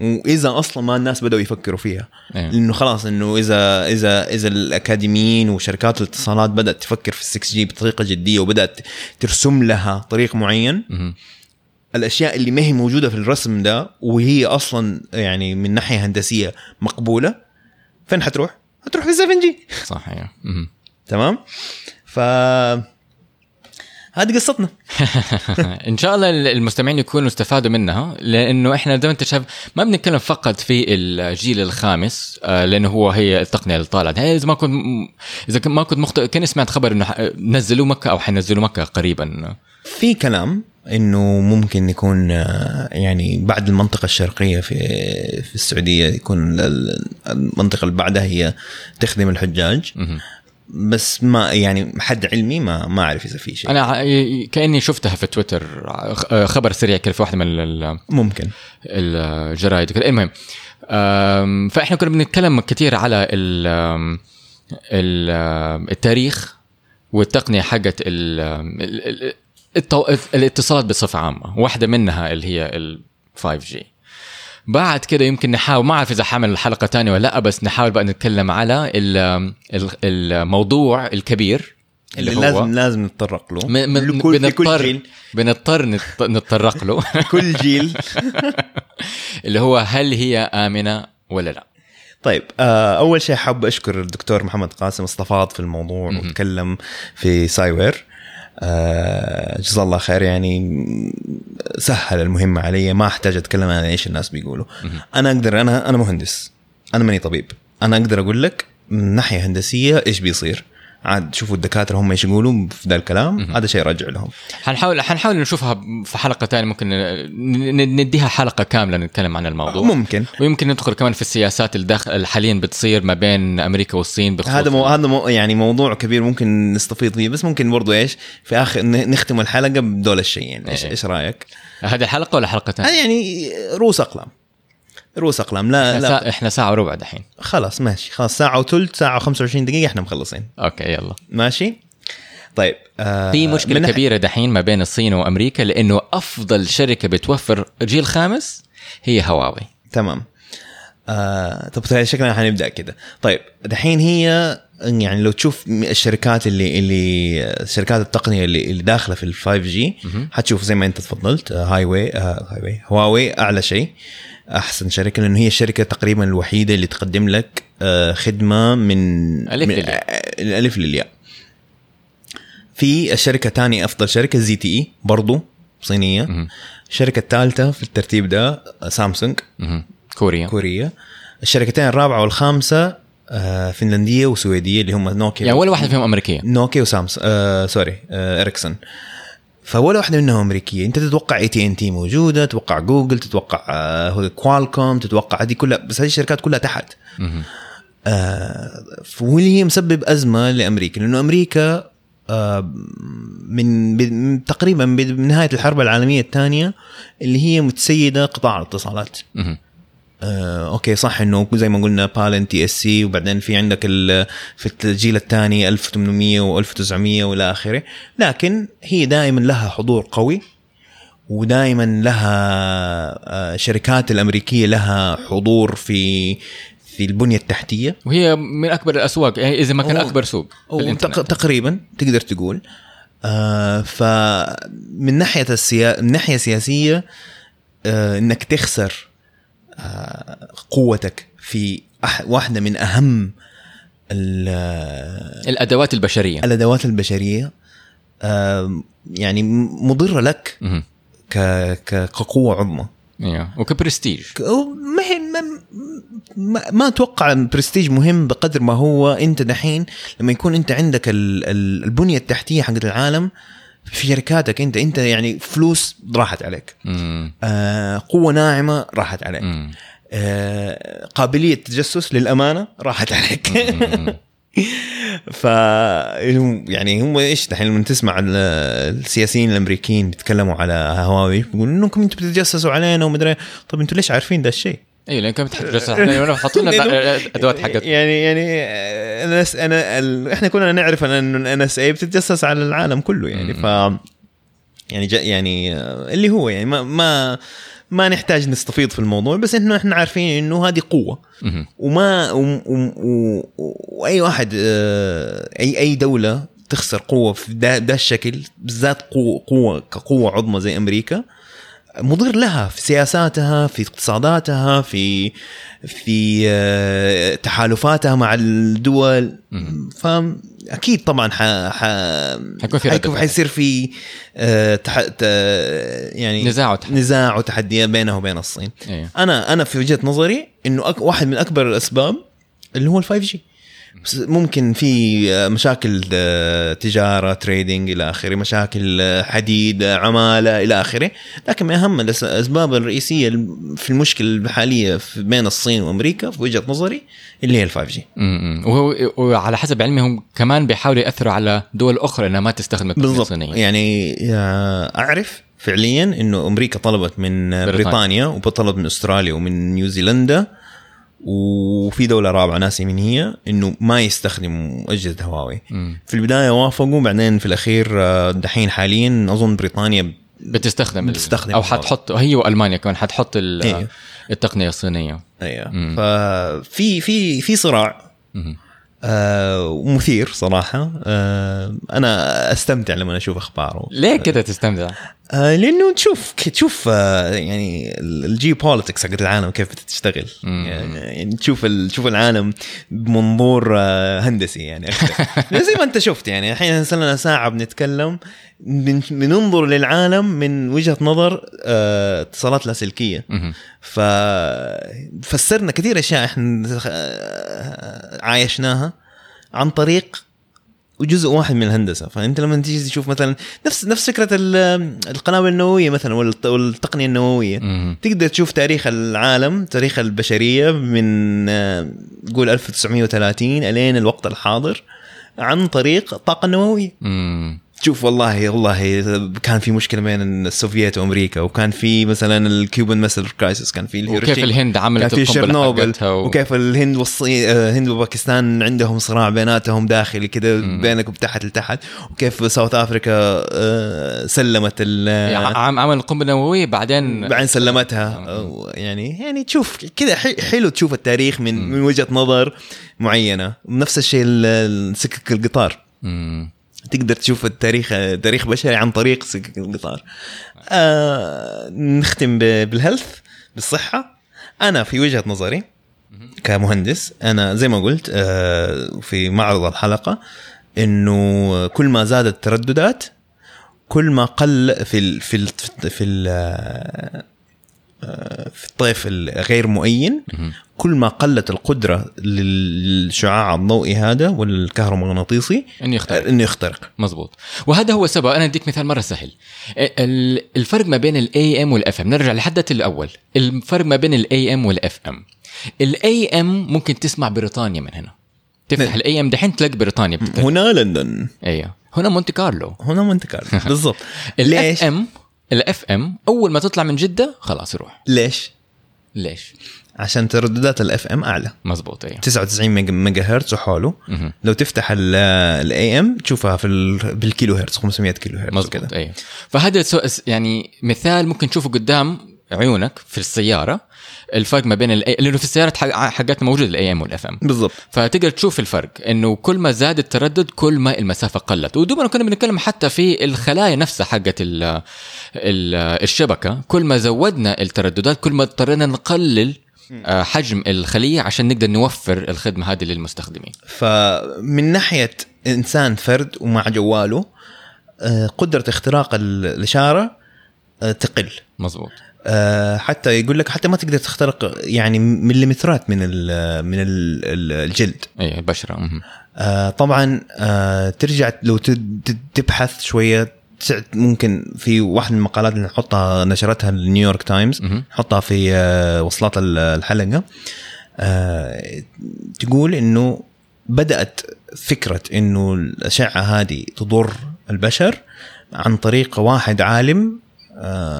وإذا أصلا ما الناس بدأوا يفكروا فيها إيه. لأنه خلاص إنه اذا اذا إذا الأكاديميين وشركات الاتصالات بدأت تفكر في 6 G بطريقة جدية وبدأت ترسم لها طريق معين. الأشياء اللي ما هي موجودة في الرسم ده وهي أصلا يعني من ناحية هندسية مقبولة فين حتروح؟ حتروح في 7 جي صح. مهم. تمام؟ ف هذه قصتنا إن شاء الله المستمعين يكونوا استفادوا منها لأنه إحنا زي ما أنت شايف ما بنتكلم فقط في الجيل الخامس آه، لأنه هو هي التقنية اللي طالعت إذا ما كنت إذا ما كنت مخطئ كان سمعت خبر إنه نزلوا مكة أو حينزلوا مكة قريبا في كلام إنه ممكن يكون آه، يعني بعد المنطقة الشرقية في في السعودية يكون ال- المنطقة اللي بعدها هي تخدم الحجاج. بس ما يعني حد علمي ما ما أعرف إذا في شيء. أنا كأني شفتها في تويتر آه، خبر سريع كده في واحدة من ال- ممكن. الجرايد المهم فإحنا كنا بنتكلم كثير على ال ال التاريخ والتقنية حقت التو- الاتصالات بصفة عامة واحدة منها اللي هي ال 5G بعد كده يمكن نحاول ما أعرف إذا حامل حلقه تانية ولا لأ بس نحاول بقى نتكلم على ال- ال- الموضوع الكبير اللي هو لازم لازم نتطرق له. م- م- لكل- في كل بنضطر جيل. بنضطر نت- نتطرق له. كل جيل. اللي هو هل هي آمنة ولا لأ؟ طيب آه أول شيء حاب أشكر الدكتور محمد قاسم استفاض في الموضوع وتكلم في سايوير. جزاه الله خير يعني سهل المهمه علي ما أحتاج أتكلم عن إيش الناس بيقولوا. أنا أقدر أنا أنا مهندس أنا ماني طبيب. أنا أقدر أقول لك من ناحية هندسية إيش بيصير؟ عاد شوفوا الدكاترة هم إيش يقولوا في ذا الكلام هذا شيء راجع لهم حنحاول حنحاول نشوفها في حلقة ثانية ممكن نديها حلقة كاملة نتكلم عن الموضوع ممكن ويمكن ندخل كمان في السياسات الداخل حاليا بتصير ما بين أمريكا والصين بخصوص هذا مو هذا مو يعني موضوع كبير ممكن نستفيض فيه بس ممكن برضو إيش في آخر نختم الحلقة بدول الشيئين إيش إيه. إيش رأيك؟ هذه الحلقة ولا حلقة ثانية؟ هذا يعني رؤوس أقلام رؤوس أقلام لا إحنا, لا. سا... إحنا ساعة وربع دحين. خلاص ماشي خلاص ساعة وثلث ساعة و25 دقيقة إحنا مخلصين. أوكي يلا. ماشي؟ طيب آه في مشكلة من ناحية- كبيرة دحين ما بين الصين وأمريكا لأنه أفضل شركة بتوفر جيل خامس هي هواوي. تمام. آه طب طيب شكلنا حنبدا كده. طيب دحين هي يعني لو تشوف الشركات اللي اللي شركات التقنية اللي, اللي داخلة في ال 5 G حتشوف زي ما أنت تفضلت هاي واي هاي واي هواوي أعلى شيء. أحسن شركة لأنه هي الشركة تقريبا الوحيدة اللي تقدم لك آه، خدمة من ألف من للياء. آه، الالف للياء. في الشركة الثانية أفضل شركة ZTE برضو صينية. الشركة الثالثه في الترتيب ده آه، سامسونج. كوريا. كوريا. الشركتين الرابعة والخامسة فنلندية وسويدية اللي هم نوكيا يعني ولا واحدة فيهم أمريكية؟ نوكيا وسامس آه sorry آه اريكسون فولا واحدة منهم أمريكية أنت تتوقع اي تي ان تي موجودة تتوقع جوجل تتوقع آه كوالكوم تتوقع هذه كلها بس هذه الشركات كلها تحت. آه واللي هي مسبب أزمة لأمريكا لأنه أمريكا آه من من- تقريبا من نهاية الحرب العالمية الثانية اللي هي متسيدة قطاع الاتصالات مهم. آه، أوكي صح إنه زي ما قلنا بال NTSC وبعدين في عندك في الجيل الثاني 1800 و1900 وإلى آخره. لكن هي دائما لها حضور قوي ودائما لها آه، الشركات الأمريكية لها حضور في في البنية التحتية. وهي من أكبر الأسواق يعني إذا ما كان أكبر سوق تقريبا تقدر تقول. آه فمن ناحية السيا... من ناحية سياسية آه إنك تخسر قوتك في. واحدة من أهم ال- الأدوات البشرية. الأدوات البشرية. يعني مضرة لك. كقوة عظمى. أيوه وكبرستيج. ما ما, ما, أتوقع البرستيج مهم بقدر ما هو. أنت دحين لما يكون أنت عندك ال- ال- البنية التحتية حقت العالم في شركاتك أنت أنت يعني فلوس راحت عليك مم. آه قوة ناعمة راحت عليك مم. آه قابلية تجسس للأمانة راحت عليك ف يعني هم إيش دحين لما تسمع ال- السياسيين الأمريكيين بيتكلموا على هواوي بيقولوا إنكم أنتم بتتجسسوا علينا ومدري طب أنتوا ليش عارفين ده الشيء؟ أيوه لأن كانت حطوا لنا الادوات حقت. يعني يعني أنا أنا ال... إحنا كلنا نعرف إن إن إس اي بتتجسس على العالم كله يعني ف يعني جا يعني آه، اللي هو يعني ما ما ما نحتاج نستفيض في الموضوع بس إنه إحنا عارفين إنه هذه قوة. وما و و و وأي واحد آه، أي أي دولة تخسر قوة في ده, ده الشكل بالذات قوه قوة كقوة عظمى زي أمريكا مضر لها في سياساتها في اقتصاداتها في في آه، تحالفاتها مع الدول. فاكيد طبعا ح ح حيكون في حيكون. حيصير في آه، تح... ت- يعني نزاع وتحدي. نزاع وتحديات بينها وبين الصين أيوه أنا أنا في وجهة نظري إنه أك واحد من أكبر الأسباب اللي هو ال 5 G ممكن في آه، مشاكل آه، تجارة trading إلى آخره مشاكل آه، حديد عمالة إلى آخره. لكن من اهم الأسباب الرئيسية في المشكلة الحاليه بين الصين وأمريكا في وجهة نظري اللي هي ال 5 G وعلى حسب علمي هم كمان بيحاولوا يأثروا على دول أخرى إنها ما تستخدم التقنيه بالضبط. الصينيه يعني أعرف فعليا إنه أمريكا طلبت من بريطانيا. بريطانيا, وطلبت من أستراليا ومن نيوزيلندا وفي دولة رابعة ناسي من هي إنه ما يستخدموا أجهزة هواوي مم. في البداية وافقوا بعدين في الأخير آه، دحين حاليا أظن بريطانيا بتستخدم بتستخدم أو. حتحط هي وألمانيا كمان حتحط إيه. التقنية الصينية أيوه. ففي في في صراع. آه ومثير صراحة آه أنا أستمتع لما أشوف أخباره ليه كده تستمتع؟ آه لأنه تشوف تشوف آه يعني ال geopolitics حقت العالم كيف بتشتغل. يعني, يعني تشوف تشوف العالم بمنظور آه هندسي يعني زي ما انت شفت يعني الحين صار لنا ساعة بنتكلم بن- بننظر للعالم من وجهة نظر آه، اتصالات لاسلكية. ففسرنا كثير أشياء إحنا آه، عايشناها عن طريق جزء واحد من الهندسة فأنت لما تيجي تشوف مثلا نفس نفس فكرة ال- القنابل النووية مثلا والت- والتقنية النووية مهم. تقدر تشوف تاريخ العالم تاريخ البشرية من آه، قول 1930 إلين الوقت الحاضر عن طريق الطاقة النووية مم. تشوف والله والله كان في مشكلة بين السوفييت وأمريكا وكان في مثلا ال Cuban Missile Crisis كان في وكيف الهند كان عملت في حقتها و... وكيف الهند والصين آه، الهند وباكستان عندهم صراع بيناتهم داخلي كده مم. بينك وتحت لتحت وكيف South Africa آه، سلمت ال يعني عم عمل القنبله النوويه بعدين بعدين سلمتها. آه، يعني يعني تشوف كذا حلو تشوف التاريخ من من وجهة نظر معينة. نفس الشيء ال- ال- سكك القطار. مم. تقدر تشوف التاريخ تاريخ بشري عن طريق القطار. آه نختم بال health بالصحة. أنا في وجهة نظري كمهندس أنا زي ما قلت آه في معرض الحلقة إنه كل ما زادت الترددات كل ما قل في ال في ال في ال آه، في الطيف الغير مؤين. كل ما قلت القدرة للشعاع الضوئي هذا والكهرومغناطيسي إنه يختلف إنه يخترق. مزبوط. وهذا هو السبب أنا أديك مثال مرة سهل. ال- الفرق ما بين ال AM وال FM نرجع لحدث الأول. الفرق ما بين ال AM وال FM ال AM ممكن تسمع بريطانيا من هنا. تفتح نعم. ال AM دحين تلاقي بريطانيا بتفتح. هنا لندن. أيوه هنا مونتي كارلو. هنا مونت كارلو. بالضبط. ال F ليش؟ M ال FM أول ما تطلع من جدة خلاص يروح. ليش؟ ليش؟ عشان ترددات ال FM أعلى. مزبوط أيوه. 99 ميجا, ميجا هرتز وحوله. مهم. لو تفتح ال AM تشوفها في ال- بالكيلو هرتز 500 كيلو هرتز مزبوط كده أيوه. فهذا يعني مثال ممكن تشوفه قدام عيونك في السيارة. الفرق ما بين ال لأنه في السيارات حق- حقتنا موجود ال AM وال FM بالضبط. فتقدر تشوف الفرق إنه كل ما زاد التردد كل ما المسافة قلت. ودوبنا كنا بنتكلم حتى في الخلايا نفسها حقت ال ال الشبكة. كل ما زودنا الترددات كل ما اضطرينا نقلل آه، حجم الخلية عشان نقدر نوفر الخدمة هذه للمستخدمين. فمن ناحية إنسان فرد ومع جواله آه، قدرة اختراق ال- الإشارة آه، تقل. مزبوط آه، حتى يقول لك حتى ما تقدر تخترق يعني مليمترات من ال من ال الجلد اي البشره. آه، طبعا آه، ترجع لو تبحث شوية ممكن في واحد من المقالات اللي نحطها نشرتها نيويورك تايمز. نحطها في آه، وصلات ال- الحلقة آه، تقول إنه بدأت فكرة إنه الأشعة هذه تضر البشر عن طريق واحد عالم آه،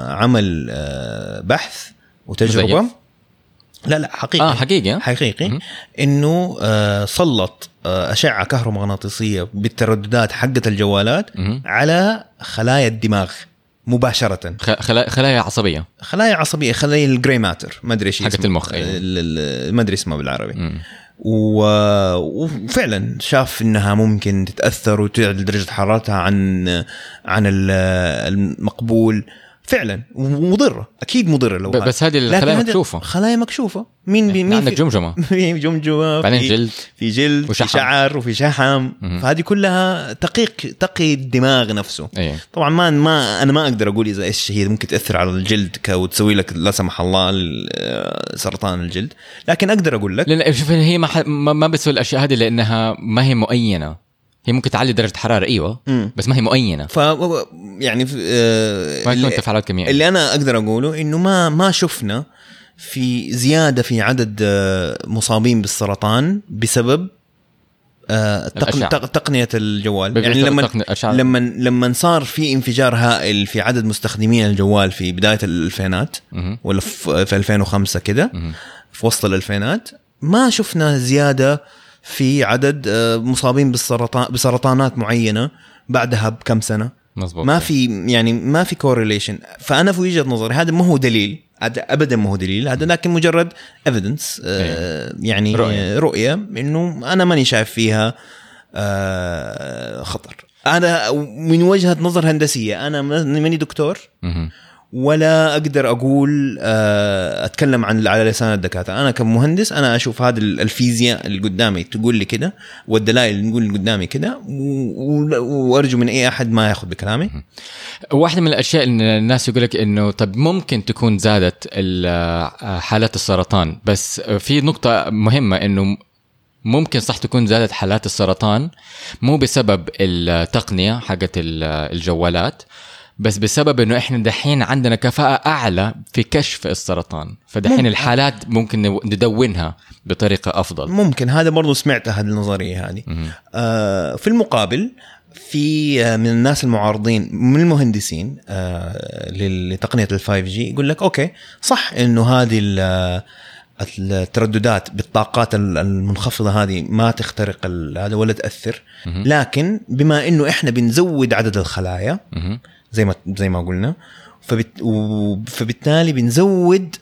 عمل آه، بحث وتجربة مزيف؟ لا لا حقيقي آه حقيقي حقيقي. إنه آه، سلط آه، أشعة كهرومغناطيسية بالترددات حقة الجوالات مهم. على خلايا الدماغ مباشرة خ- خلا- خلايا عصبية خلايا عصبية خلايا الجراي ماتر ما أدري إيش حقت اسمه. المخ، أيوة. ما أدري اسمها بالعربي مم. و- وفعلا شاف إنها ممكن تتأثر وتعلى درجة حرارتها عن عن ال- المقبول فعلا ومضرة أكيد مضرة لو بس هذه الخلايا مكشوفة. خلايا مكشوفة. مين بي مين عندك في- جمجمة. في جمجمة بعدين جلد. في جلد وشحم. في شعر وفي شحم. فهذه كلها تقيق تقي الدماغ نفسه. اي طبعا ما ما أنا ما أقدر أقول إذا إيش هي ممكن تأثر على الجلد وتسوي لك لا سمح الله ال- آه، سرطان الجلد. لكن أقدر أقول لك لأن شوف هي ما ح- ما ما بتسوي الأشياء هذه لأنها ما هي مؤينة. هي ممكن تعلي درجة حراره أيوه مم. بس ما هي مؤينة ف يعني آه، ما يكون اللي, تفاعلات كيميائية اللي أنا أقدر أقوله إنه ما ما شفنا في زيادة في عدد آه، مصابين بالسرطان بسبب آه، تقنية الجوال يعني لما. لما لما صار في انفجار هائل في عدد مستخدمين الجوال في بداية الألفينات. ولا في في 2005 كده. في وسط الألفينات ما شفنا زيادة في عدد آه، مصابين بالسرطان بسرطانات معينة بعدها بكم سنة. مزبوط ما في يعني ما في correlation فأنا في وجهة نظري هذا ما هو دليل هذا ابدا ما هو دليل هذا لكن مجرد evidence يعني رؤية. رؤية, رؤية إنه أنا ماني شايف فيها آه، خطر. أنا من وجهة نظر هندسية أنا ماني دكتور. ولا أقدر أقول آه، أتكلم عن على لسان الدكاترة. أنا كمهندس أنا أشوف هذه الفيزياء اللي قدامي تقول لي كده والدلائل اللي اللي قدامي كده وأرجو من أي أحد ما يأخذ بكلامي. واحدة من الأشياء اللي الناس يقول لك إنه طب ممكن تكون زادت ال- حالات السرطان بس في نقطة مهمة إنه ممكن صح تكون زادت حالات السرطان مو بسبب التقنية حقت ال- الجوالات بس بسبب إنه إحنا دحين عندنا كفاءة أعلى في كشف السرطان فدحين ممكن. الحالات ممكن ندونها بطريقة أفضل ممكن هذا برضو سمعت هذه النظرية هذه. آه في المقابل في آه، من الناس المعارضين من المهندسين آه لتقنية ال 5 G يقول لك okay صح إنه هذه ال- الترددات بالطاقات ال- المنخفضة هذه ما تخترق هذا ولا تأثر. لكن بما إنه إحنا بنزود عدد الخلايا. زي ما زي ما قلنا. فبت و- فبالتالي بنزود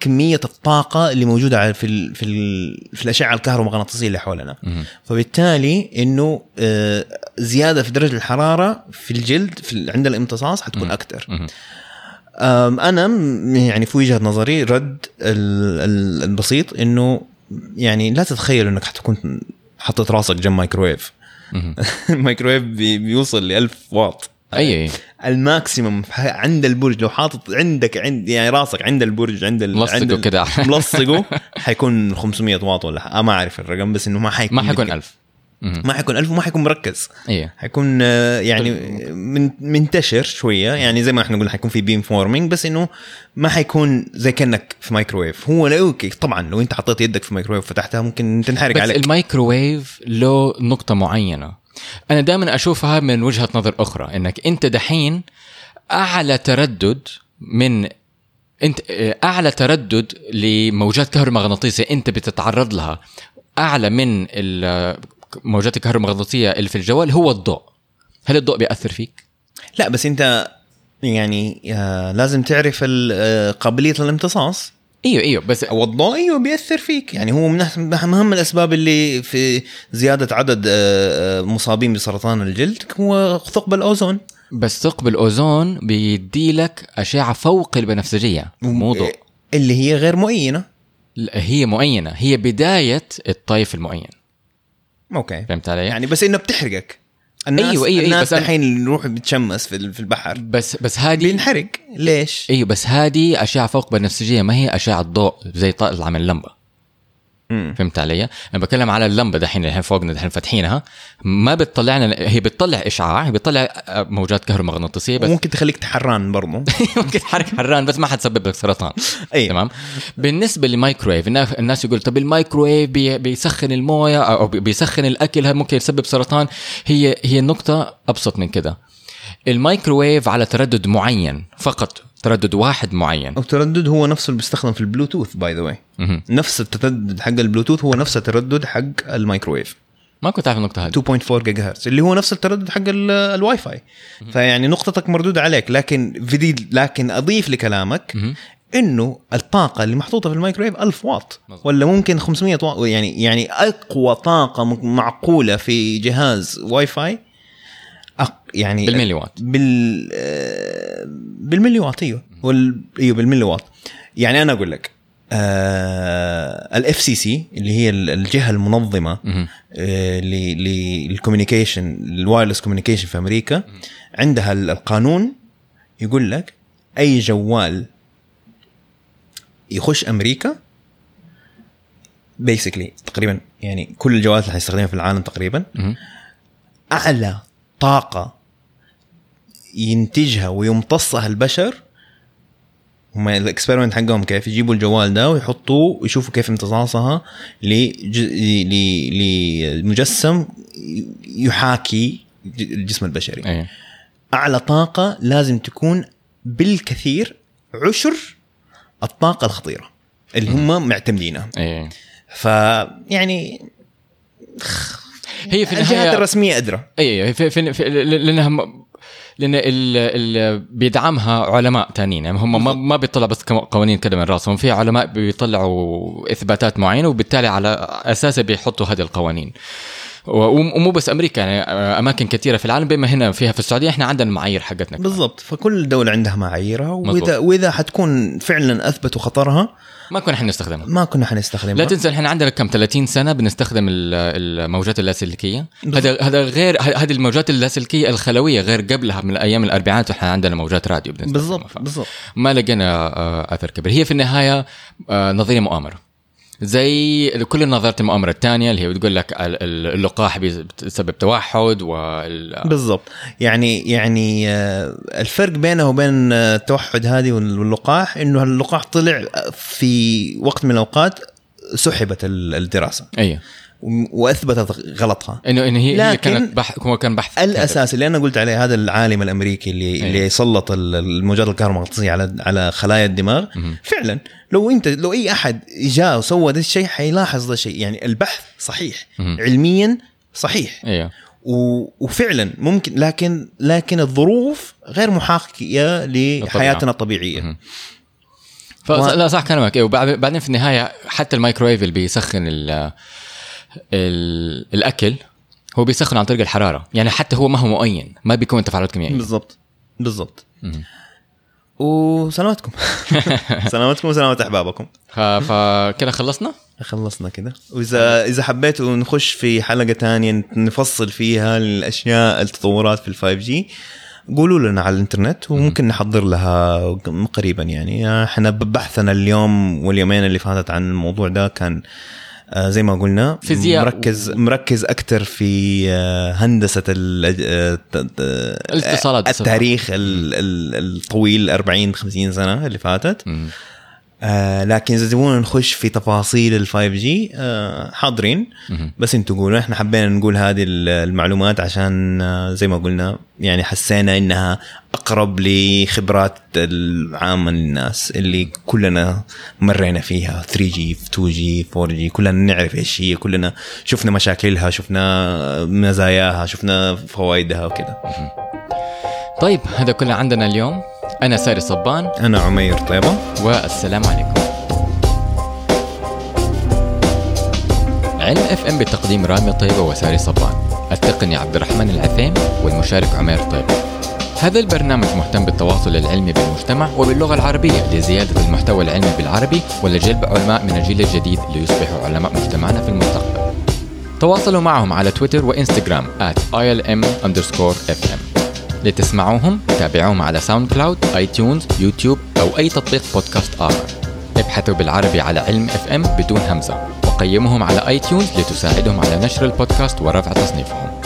كمية الطاقة اللي موجودة في ال في ال في الأشعة الكهرومغناطيسية اللي حولنا. مهم. فبالتالي إنه آه، زيادة في درجة الحرارة في الجلد في عند الامتصاص حتكون أكثر أنا يعني في وجهة نظري رد ال- ال- البسيط إنه يعني لا تتخيل إنك حتكون حطيت راسك جنب مايكرويف. بي- بيوصل ل 1000 واط. أي ال maximum عند البرج لو حاطط عندك عند يعني راسك عند البرج عند ال- ملصقه كده. ملصقه حيكون 500 واط ولا ح- ما أعرف الرقم بس إنه ما حيكون ما حيكون متك- ألف. مهم. ما حيكون 1000 وما حيكون مركز. أي. حيكون آه، يعني من منتشر شوية. يعني زي ما إحنا قلنا حيكون في beam forming بس إنه ما حيكون زي كأنك في مايكرويف هو لو طبعا لو أنت حطيت يدك في مايكرويف وفتحتها ممكن تنحرق بس عليك. الميكروويف له نقطة معينة. أنا دائما أشوفها من وجهة نظر أخرى إنك أنت دحين أعلى تردد من أنت أعلى تردد لموجات كهرومغناطيسية أنت بتتعرض لها. أعلى من الموجات الكهرومغناطيسية اللي في الجوال هو الضوء. هل الضوء بيأثر فيك؟ لا بس أنت يعني آه لازم تعرف آه، قابلية الامتصاص. إيوه إيوه بس الضوء إيوه بيأثر فيك. يعني هو من أهم الأسباب اللي في زيادة عدد آه، آه، مصابين بسرطان الجلد هو ثقب الأوزون. بس ثقب الأوزون بيدي لك أشعة فوق البنفسجية مو ضوء. اللي هي غير مؤينة. لا، هي معينه هي بداية الطيف المعين أوكي. فهمت علي؟ يعني بس إنه بتحرقك. الناس أيوة، أيوة، أيوة، الناس الحين يروح بتشمس في ال- في البحر بس بس هذه بينحرق ليش؟ أيوه بس هذه اشعه فوق بنفسجية ما هي اشعه ضوء زي طلع من اللمبة مم. فهمت علي؟ أنا بتكلم على اللمبة دحين اللي فوقنا دحين فاتحينها ما بتطلع لنا هي بتطلع إشعاع هي بتطلع موجات كهرومغناطيسية بس. وممكن تخليك تحران برضو. ممكن تحرك حران بس ما حتسبب لك سرطان. أيوة. تمام؟ بالنسبة للمايكرويف الناس يقول طب المايكرويف بي بيسخن الموية أو بي- بيسخن الأكل ممكن يسبب سرطان؟ هي هي النقطه أبسط من كده. المايكرويف على تردد معين فقط. تردد واحد معين التردد هو نفسه اللي بيستخدم في البلوتوث by the way. نفس التردد حق البلوتوث هو نفس التردد حق المايكرويف ما كنت عارف النقطة هذه 2.4 جيجا هرتز اللي هو نفس التردد حق ال- الواي فاي فيعني نقطتك مردودة عليك لكن فيدي لكن أضيف لكلامك. إنه الطاقة اللي محطوطة في الميكرويف 1000 واط. ولا ممكن 500 واط يعني يعني أقوى طاقة م- معقولة في جهاز واي فاي يعني بالملي وات بال آه، بالملي واط أيوه وال... أيوه بالملي واط يعني أنا أقول لك ال FCC اللي هي ال- الجهة المنظمة. آه، لل communication ال wireless communication في أمريكا عندها ال- القانون يقول لك أي جوال يخش أمريكا basically تقريبا يعني كل الجوالات اللي حيستخدمها في العالم تقريبا. أعلى طاقة ينتجها ويمتصها البشر هم ال experiment حقهم كيف؟ يجيبوا الجوال ده ويحطوه ويشوفوا كيف امتصاصها لمجسم يحاكي الجسم البشري. إيه. أعلى طاقة لازم تكون بالكثير عشر الطاقة الخطيرة اللي هم معتمدينها. إيه. فيعني هي في الجهات النهايه الرسمية أدرى. أي في في في لأنها م- لأن ال ال بيدعمها علماء تانيين. يعني هم ما, ما بيطلع بس قوانين كده من رأسهم. في علماء بيطلعوا إثباتات معينة وبالتالي على اساسها بيحطوا هذه القوانين. ومو بس أمريكا يعني أماكن كثيرة في العالم بما هنا فيها في السعودية إحنا عندنا المعايير حقتنا. بالضبط. فكل دولة عندها معاييرها. واذا وإذا حتكون فعلا أثبتوا خطرها ما كنا حنستخدمها ما كنا حنستخدمها لا تنسى إحنا عندنا كم؟ 30 سنة بنستخدم ال- الموجات اللاسلكية. هذا هذا غير هذه الموجات اللاسلكية الخلوية غير قبلها من أيام الاربعينات إحنا عندنا موجات راديو بالضبط بالضبط. ما لقينا آه، اثر كبير هي في النهاية آه، نظرية مؤامرة. زي كل نظريه المؤامرة الثانية اللي هي بتقول لك ال- ال- اللقاح بيسبب توحد وال بالضبط. يعني يعني آه، الفرق بينه وبين آه، التوحد هذه واللقاح إنه اللقاح طلع في وقت من الأوقات سحبت ال- الدراسة. أيوه. وأثبتت غلطها. انه إنه هي, هي لكن كانت بحث هو كان بحث الأساس اللي أنا قلت عليه هذا العالم الأمريكي اللي أيوة. اللي سلط ال- الموجات الكهرومغناطيسية على على خلايا الدماغ. مهم. فعلا لو انت لو أي أحد جاء وسوى ذا الشيء حيلاحظ ذا الشيء. يعني البحث صحيح. مهم. علميا صحيح. و... وفعلا ممكن لكن لكن الظروف غير محاكيه لحياتنا الطبيعية. مهم. فلا صح كلامك. إيه، وبعد- بعدين في النهاية حتى الميكرويف اللي بيسخن الأكل هو بيسخن عن طريق الحرارة. يعني حتى هو ما هو مؤين ما بيكون تفاعلات كيميائية. بالضبط. بالضبط. وسلامتكم سلامتكم وسلامة أحبابكم. فكده خلصنا؟ خلصنا كده. واذا إذا حبيتوا نخش في حلقة تانية نفصل فيها الأشياء التطورات في ال five G قولوا لنا على الإنترنت وممكن نحضر لها قريبا يعني. إحنا بحثنا اليوم واليومين اللي فاتت عن الموضوع ده كان زي ما قلنا فيزياء مركز مركز أكثر في آه، هندسة آه، الاتصالات التاريخ ال- ال- الطويل 40 50 سنة اللي فاتت. آه لكن إذا تبغون نخش في تفاصيل ال 5 G آه حاضرين. بس أنتوا قولوا إحنا حبينا نقول هذه المعلومات عشان آه زي ما قلنا يعني حسينا إنها أقرب لخبرات العامة للناس اللي كلنا مرينا فيها. 3 جي 2 جي 4 جي كلنا نعرف إيش هي كلنا شفنا مشاكلها شفنا مزاياها شفنا فوائدها وكذا. طيب هذا كله عندنا اليوم. أنا ساري صبان. أنا عمير طيبة. والسلام عليكم. علم أف إم بتقديم رامي طيبة وساري صبان. ألتقني عبد الرحمن العثيم والمشارك عمير طيبة. هذا البرنامج مهتم بالتواصل العلمي بالمجتمع وباللغة العربية لزيادة المحتوى العلمي بالعربي ولجلب علماء من الجيل الجديد ليصبحوا علماء مجتمعنا في المستقبل. تواصلوا معهم على تويتر وإنستغرام at ilm underscore fm لتسمعوهم تابعوهم على SoundCloud iTunes يوتيوب أو أي تطبيق بودكاست آخر. ابحثوا بالعربي على علم إف إم بدون همزة وقيموهم على iTunes لتساعدهم على نشر البودكاست ورفع تصنيفهم.